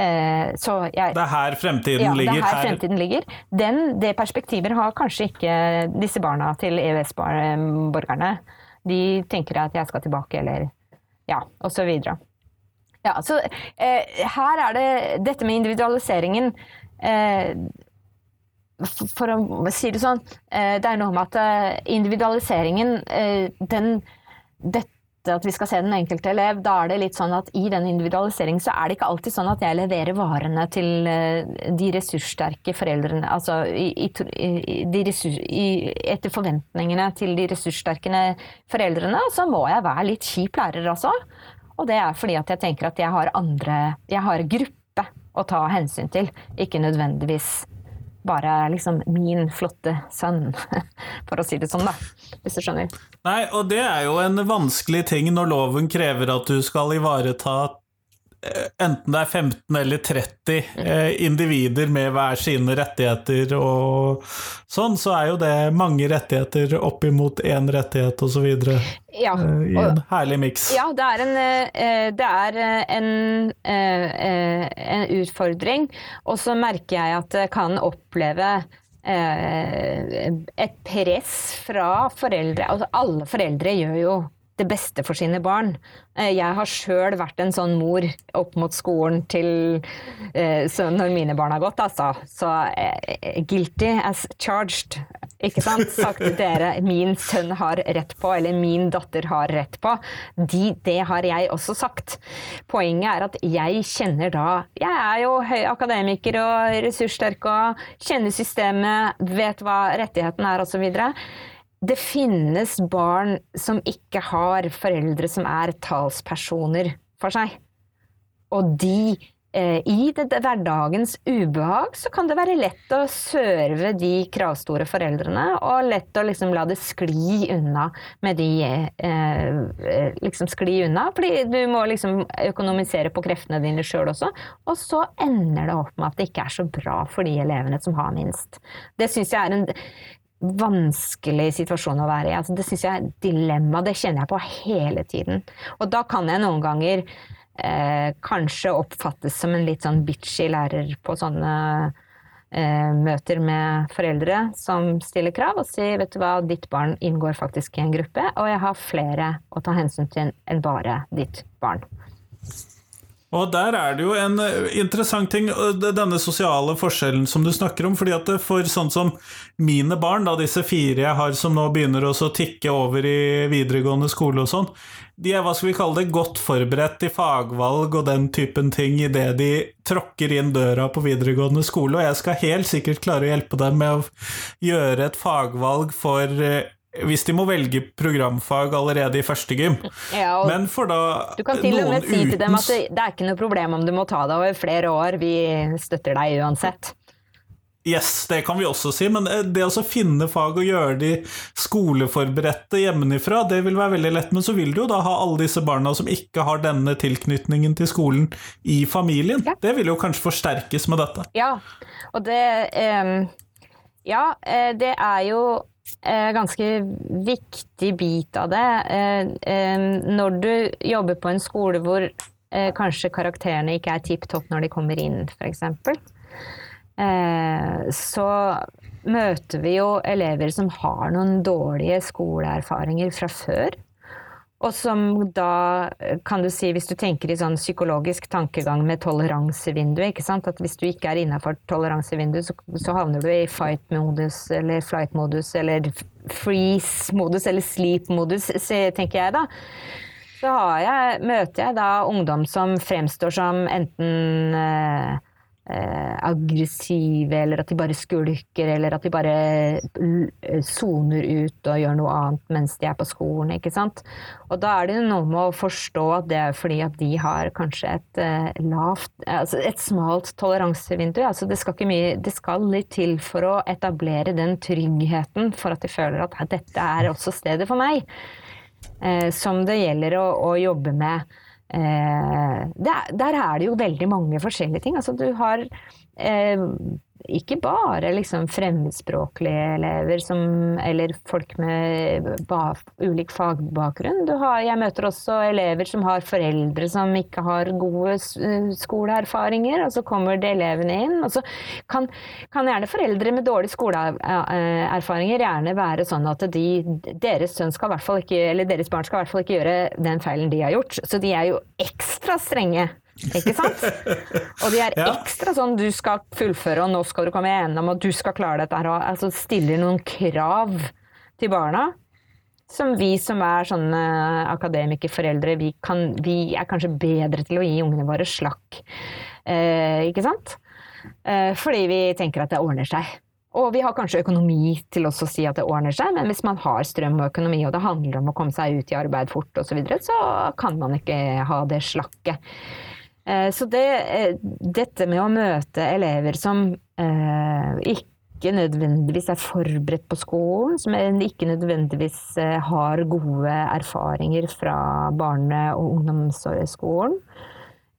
S1: Eh, jeg, det er her fremtiden ja, ligger?
S2: Det er her, her. fremtiden ligger. Den, det perspektivet har kanskje ikke disse barna til EØS-borgerne. De tenker at jeg skal tilbake, eller ja, videre. Ja, så eh, her er det dette med individualiseringen eh, For å si det sånn, eh, det er noe med at eh, individualiseringen, eh, den dette at vi skal se den enkelte elev, da er det litt sånn at i den individualiseringen så er det ikke alltid sånn at jeg leverer varene til de ressurssterke foreldrene Altså i, i, ressurs, etter forventningene til de ressurssterke foreldrene, så må jeg være litt kjip lærer altså. Og det er fordi at jeg tenker at jeg har andre Jeg har gruppe å ta hensyn til, ikke nødvendigvis bare liksom min flotte sønn, for å si det sånn, da. Hvis du skjønner.
S1: Nei, og det er jo en vanskelig ting når loven krever at du skal ivareta enten det er 15 eller 30 eh, individer med hver sine rettigheter og sånn, så er jo det mange rettigheter oppimot én rettighet osv. Ja, eh, I en herlig miks.
S2: Ja, det er en, eh, det er en, en utfordring. Og så merker jeg at det kan oppleve et press fra foreldre Altså alle foreldre gjør jo det beste for sine barn. Eh, jeg har sjøl vært en sånn mor opp mot skolen til eh, når mine barn har gått, altså. Så eh, guilty as charged. Ikke sant? Sagt til dere min sønn har rett på, eller min datter har rett på. De, det har jeg også sagt. Poenget er at jeg kjenner da Jeg er jo høy akademiker og ressurssterk og kjenner systemet, vet hva rettigheten er osv det finnes barn som ikke har foreldre som er talspersoner for seg. Og de eh, I det, det, hverdagens ubehag så kan det være lett å serve de kravstore foreldrene, og lett å liksom la det skli unna med de eh, eh, Liksom skli unna, fordi du må liksom økonomisere på kreftene dine sjøl også. Og så ender det opp med at det ikke er så bra for de elevene som har minst. Det syns jeg er en vanskelig situasjon å være i. Altså, det syns jeg er dilemma. Det kjenner jeg på hele tiden. Og da kan jeg noen ganger eh, kanskje oppfattes som en litt sånn bitchy lærer på sånne eh, møter med foreldre som stiller krav og sier vet du hva, ditt barn inngår faktisk i en gruppe, og jeg har flere å ta hensyn til enn bare ditt barn.
S1: Og der er det jo en eh, interessant ting, denne sosiale forskjellen som du snakker om. fordi at for sånn som mine barn, da disse fire jeg har som nå begynner å tikke over i videregående skole og sånn, de er hva skal vi kalle det, godt forberedt til fagvalg og den typen ting idet de tråkker inn døra på videregående skole, og jeg skal helt sikkert klare å hjelpe dem med å gjøre et fagvalg for eh, hvis de må velge programfag allerede i første gym. Ja, Men for da
S2: Du kan til og med si til dem at det, det, er ikke noe problem om du må ta det over flere år, vi støtter deg uansett.
S1: Yes, det kan vi også si, men eh, det å finne fag og gjøre de skoleforberedte hjemmefra, det vil være veldig lett. Men så vil du jo da ha alle disse barna som ikke har denne tilknytningen til skolen i familien. Ja. Det vil jo kanskje forsterkes med dette.
S2: Ja, og det um, Ja, eh, det er jo eh, ganske viktig bit av det. Eh, eh, når du jobber på en skole hvor eh, kanskje karakterene ikke er tipp topp når de kommer inn, f.eks., eh, så møter vi jo elever som har noen dårlige skoleerfaringer fra før. Og som da, kan du si, hvis du tenker i sånn psykologisk tankegang med toleransevinduet, ikke sant, at hvis du ikke er innafor toleransevinduet, så, så, havner du i fight-modus eller flight-modus eller freeze-modus eller sleep-modus, tenker jeg da. så jeg, møter jeg da ungdom som fremstår som enten eh, eh, aggressive, eller at de bare skulker, eller at de bare soner ut og gjør noe annet mens de er på skolen, ikke sant. Og da er det noe med å forstå at det er fordi at de har kanskje et eh, lavt, altså et smalt toleransevindu. Altså det skal ikke mye, det skal litt til for å etablere den tryggheten for at de føler at dette er også stedet for meg. Eh, som det gjelder å, å jobbe med. Eh, der, der, er det jo veldig mange forskjellige ting. Altså, du har eh, ikke bare liksom fremmedspråklige elever som, eller folk med ba, ulik fagbakgrunn. Har, jeg møter også elever som har foreldre som ikke har gode skoleerfaringer. Og så kommer det elevene inn. Og så kan, kan gjerne foreldre med dårlige skoleerfaringer gjerne være sånn at de, deres, ikke, deres barn skal i hvert fall ikke gjøre den feilen de har gjort. Så de er jo ekstra strenge ikke sant? Og de er ja. ekstra sånn du skal fullføre, og nå skal du komme gjennom, og du skal klare dette her. Og altså stiller noen krav til barna. Som vi som er sånne akademikerforeldre, vi, kan, vi er kanskje bedre til å gi ungene våre slakk. Eh, ikke sant? Eh, fordi vi tenker at det ordner seg. Og vi har kanskje økonomi til å si at det ordner seg, men hvis man har strøm og økonomi, og det handler om å komme seg ut i arbeid fort osv., så, videre, så kan man ikke ha det slakket. Eh, så det, eh, dette med å møte elever som eh, ikke nødvendigvis er forberedt på skolen, som ikke nødvendigvis har gode erfaringer fra barne- og ungdomsskolen,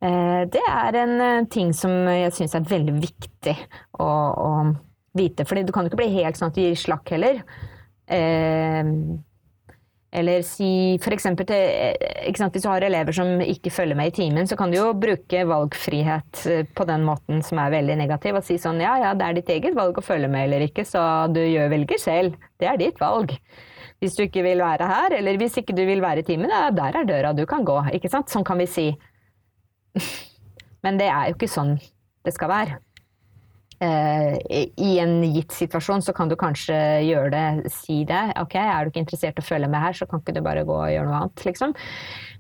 S2: det er en ting som jeg syns er veldig viktig å, å vite. For du kan jo ikke bli helt sånn at du gir slakk heller. Eller si f.eks. hvis du har elever som ikke følger med i timen, så kan du jo bruke valgfrihet eh, på den måten som er veldig negativ, og si sånn ja ja, det er ditt eget valg å følge med eller ikke, så du gjør velger selv. Det er ditt valg. Hvis du ikke vil være her, eller hvis ikke du vil være i timen, ja, der er døra, du kan gå. Ikke sant? Sånn kan vi si. Men det er jo ikke sånn det skal være. Eh, i en gitt situasjon så kan du kanskje gjøre det, si det. Ok, er du ikke interessert i å følge med her, så kan ikke du bare gå og gjøre noe annet, liksom.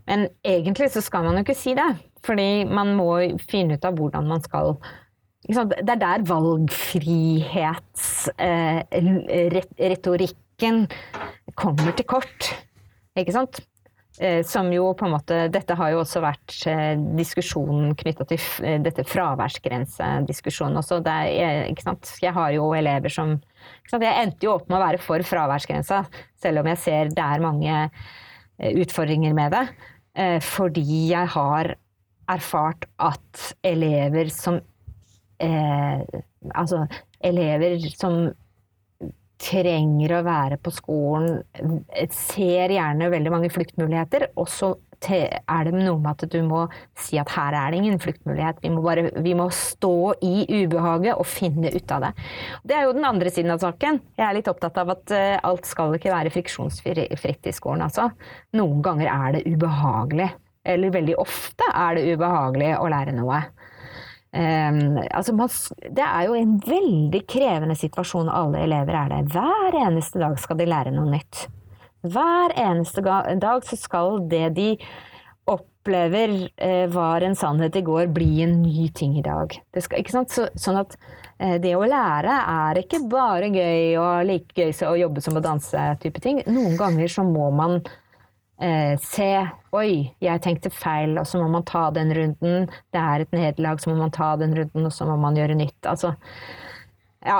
S2: Men egentlig så skal man jo ikke si det. Fordi man må finne ut av hvordan man skal Det er der valgfrihetsretorikken eh, kommer til kort. Ikke sant? Eh, som jo på en måte Dette har jo også vært eh, diskusjonen knytta til eh, dette fraværsgrensediskusjonen også. Er, ikke sant? Jeg har jo elever som Jeg endte jo opp med å være for fraværsgrensa, selv om jeg ser det er mange utfordringer med det. Fordi jeg har erfart at elever som eh, Altså elever som trenger å være på skolen, ser gjerne veldig mange fluktmuligheter. Og så er det noe med at du må si at her er det ingen fluktmulighet. Vi må, vi må stå i ubehaget og finne ut av det. Det er jo den andre siden av saken. Jeg er litt opptatt av at eh, alt skal ikke være friksjonsfritt i skolen, altså. Noen ganger er det ubehagelig. Eller veldig ofte er det ubehagelig å lære noe. Um, altså man, det er jo en veldig krevende situasjon alle elever er der. Hver eneste dag skal de lære noe nytt. Hver eneste dag så skal det de opplever eh, var en sannhet i går, bli en ny ting i dag. Skal, så, sånn at eh, det å lære er ikke bare gøy og like gøy å jobbe som å danse type ting. Noen ganger så må man eh, se Oi, jeg tenkte feil, og så må man ta den runden. Det er et nederlag, så må man ta den runden, og så må man gjøre nytt. Altså, ja.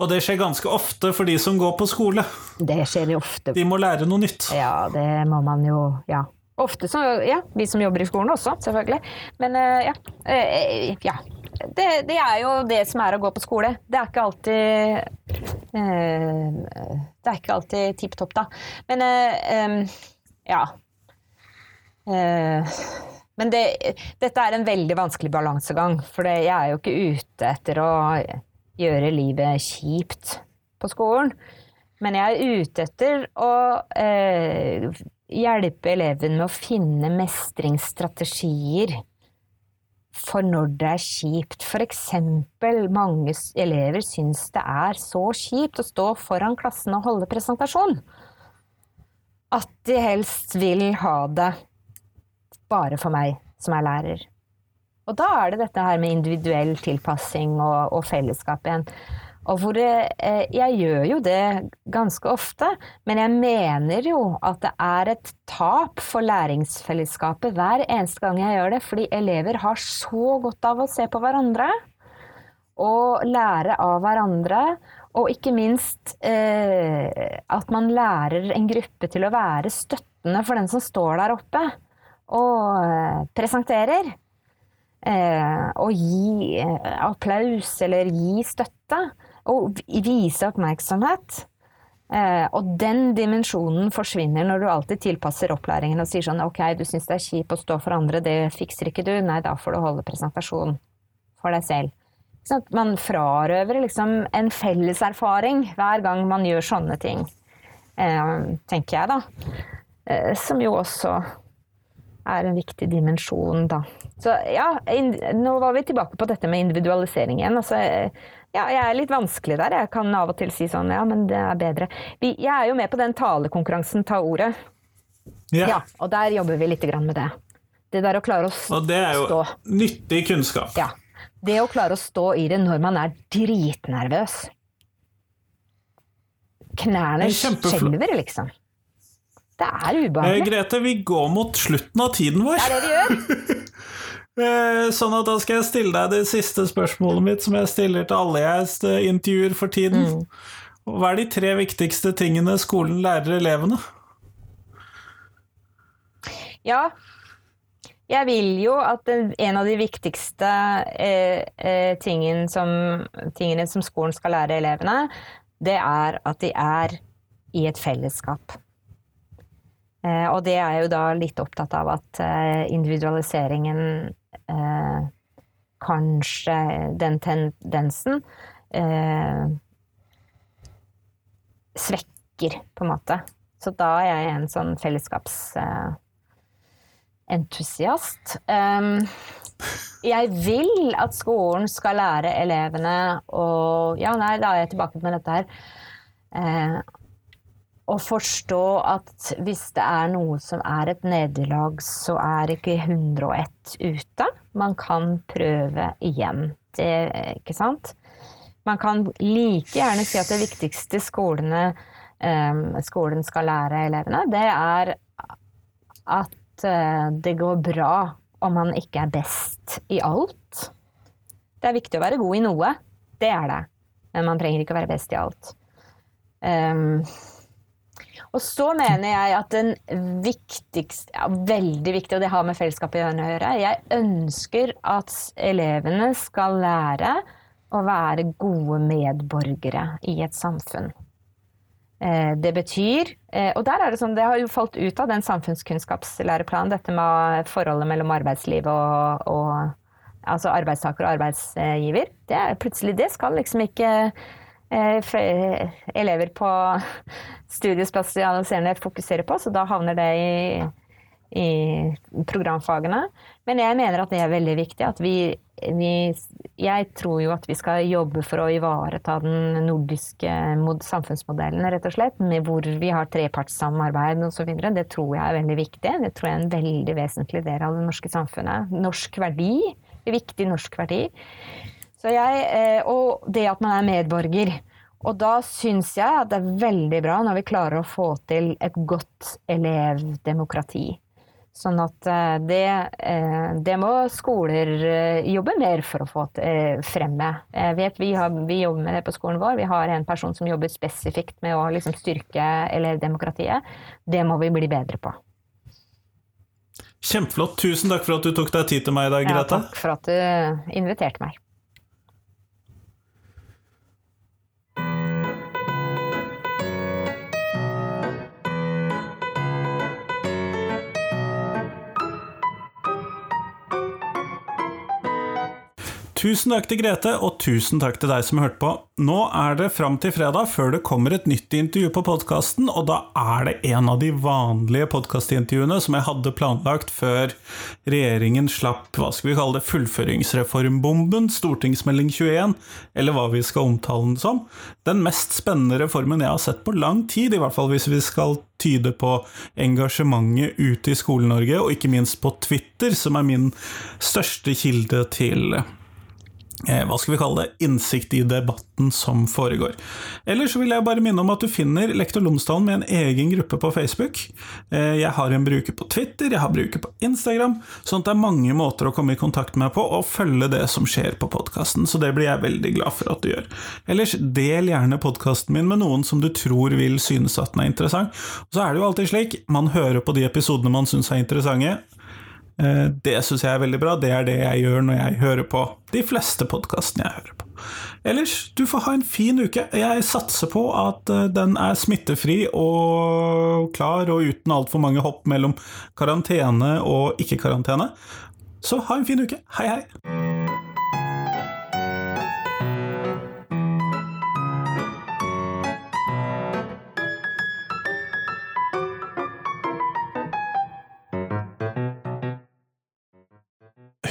S1: Og det skjer ganske ofte for de som går på skole.
S2: Det skjer jo ofte.
S1: De må lære noe nytt.
S2: Ja, det må man jo. Ja. Ofte så Ja, vi som jobber i skolen også, selvfølgelig. Men uh, ja. Uh, ja. Det, det, er jo det som er å gå på skole. Det er ikke alltid uh, Det er ikke alltid tipp topp, da. Men um, ja. Eh, men det, dette er en veldig vanskelig balansegang, for jeg er jo ikke ute etter å gjøre livet kjipt på skolen. Men jeg er ute etter å eh, hjelpe eleven med å finne mestringsstrategier for når det er kjipt. For eksempel mange elever syns det er så kjipt å stå foran klassen og holde presentasjon at de helst vil ha det bare for meg som er lærer. Og da er det dette her med individuell tilpassing og, og fellesskap igjen. Og hvor det, eh, jeg gjør jo det ganske ofte, men jeg mener jo at det er et tap for læringsfellesskapet hver eneste gang jeg gjør det, fordi elever har så godt av å se på hverandre og lære av hverandre. Og ikke minst eh, at man lærer en gruppe til å være støttende for den som står der oppe og eh, presenterer. Eh, og gi eh, applaus eller gi støtte. Og vise oppmerksomhet. Eh, og den dimensjonen forsvinner når du alltid tilpasser opplæringen og sier sånn ok, du syns det er kjipt å stå for andre, det fikser ikke du, nei, da får du holde presentasjon for deg selv. Sånn at man frarøver liksom en felles erfaring hver gang man gjør sånne ting, eh, tenker jeg, da. Eh, som jo også er en viktig dimensjon, da. Så ja, nå var vi tilbake på dette med individualisering igjen. Altså, ja, jeg er litt vanskelig der. Jeg kan av og til si sånn, ja, men det er bedre. Vi, jeg er jo med på den talekonkurransen Ta ordet. Ja. ja. Og der jobber vi litt med det. Det der å klare å stå.
S1: Og det er jo nyttig kunnskap.
S2: Ja. Det å klare å stå i det når man er dritnervøs. Knærne skjelver, liksom. Det er ubehagelig.
S1: Eh, Grete, vi går mot slutten av tiden vår.
S2: Det er det vi gjør.
S1: Eh, sånn at da skal jeg stille deg det siste spørsmålet mitt, som jeg stiller til alle jeg intervjuer for tiden. Mm. Hva er de tre viktigste tingene skolen lærer elevene?
S2: Ja, jeg vil jo at en av de viktigste eh, eh, tingene, som, tingene, som, skolen skal lære elevene, det er at de er i et fellesskap. Eh, og det er jeg jo da litt opptatt av at individualiseringen Kanskje den tendensen svekker, på en måte. Så da er jeg en sånn fellesskaps entusiast. Jeg vil at skolen skal lære elevene å Ja, nei, da er jeg tilbake med dette her. Uh, å forstå at hvis det er noe som er et nederlag, så er ikke 101 ute. Man kan prøve igjen. Det, ikke sant? Man kan like gjerne si at det viktigste skolene, um, skolen skal lære elevene, det er at Eh, det går bra om man ikke er best i alt. Det er viktig å være god i noe. Det er det. Men man trenger ikke å være best i alt. Um, og så mener jeg at den viktigste ja, Veldig viktig, og det har med fellesskapet å gjøre. Jeg ønsker at elevene skal lære å være gode medborgere i et samfunn. Eh, det betyr. Eh, og der er det sånn, det har jo falt ut av den samfunnskunnskapslæreplanen, dette med forholdet mellom arbeidsliv og, og altså arbeidstaker og arbeidsgiver. Det er plutselig det skal liksom ikke eh, elever på studiespesialiserende fokusere på, så da havner det i i programfagene. Men jeg mener at det er veldig viktig. at vi, vi, Jeg tror jo at vi skal jobbe for å ivareta den nordiske samfunnsmodellen, rett og slett. Med hvor vi har trepartssamarbeid osv. Det tror jeg er veldig viktig. Det tror jeg er en veldig vesentlig del av det norske samfunnet. Norsk verdi. Viktig norsk verdi. Jeg, eh, og det at man er medborger. Og da syns jeg at det er veldig bra når vi klarer å få til et godt elevdemokrati. Sånn at eh, det, eh, det, må skoler eh, jobbe mer for å få fremme. Jeg vet vi, har, vi, jobber med det på skolen vår. Vi har en person som jobber spesifikt med å liksom styrke elevdemokratiet. Det må vi bli bedre på.
S1: Kjempeflott. Tusen takk for at du tok deg tid til meg i dag, Grete.
S2: Ja, takk for at du inviterte meg.
S1: Tusen takk til Grete, og tusen takk til deg som hørte på. Nå er det fram til fredag før det kommer et nytt intervju på podkasten, og da er det en av de vanlige podkastintervjuene som jeg hadde planlagt før regjeringen slapp, hva skal vi kalle det, fullføringsreformbomben, stortingsmelding 21, eller hva vi skal omtale den som. Den mest spennende reformen jeg har sett på lang tid, i hvert fall hvis vi skal tyde på engasjementet ute i Skole-Norge, og ikke minst på Twitter, som er min største kilde til hva skal vi kalle det, innsikt i debatten som foregår. Ellers vil jeg bare minne om at du finner Lektor Lomsdalen med en egen gruppe på Facebook. Eh, jeg har en bruker på Twitter, jeg har bruker på Instagram, sånn at det er mange måter å komme i kontakt med meg på og følge det som skjer på podkasten, så det blir jeg veldig glad for at du gjør. Ellers, del gjerne podkasten min med noen som du tror vil synes at den er interessant. Og så er det jo alltid slik, man hører på de episodene man syns er interessante, Eh, det syns jeg er veldig bra. Det er det jeg gjør når jeg hører på de fleste podkastene jeg hører på. Ellers, du får ha en fin uke. Jeg satser på at eh, den er smittefri og klar, og uten altfor mange hopp mellom karantene og ikke-karantene. Så ha en fin uke. Hei, hei!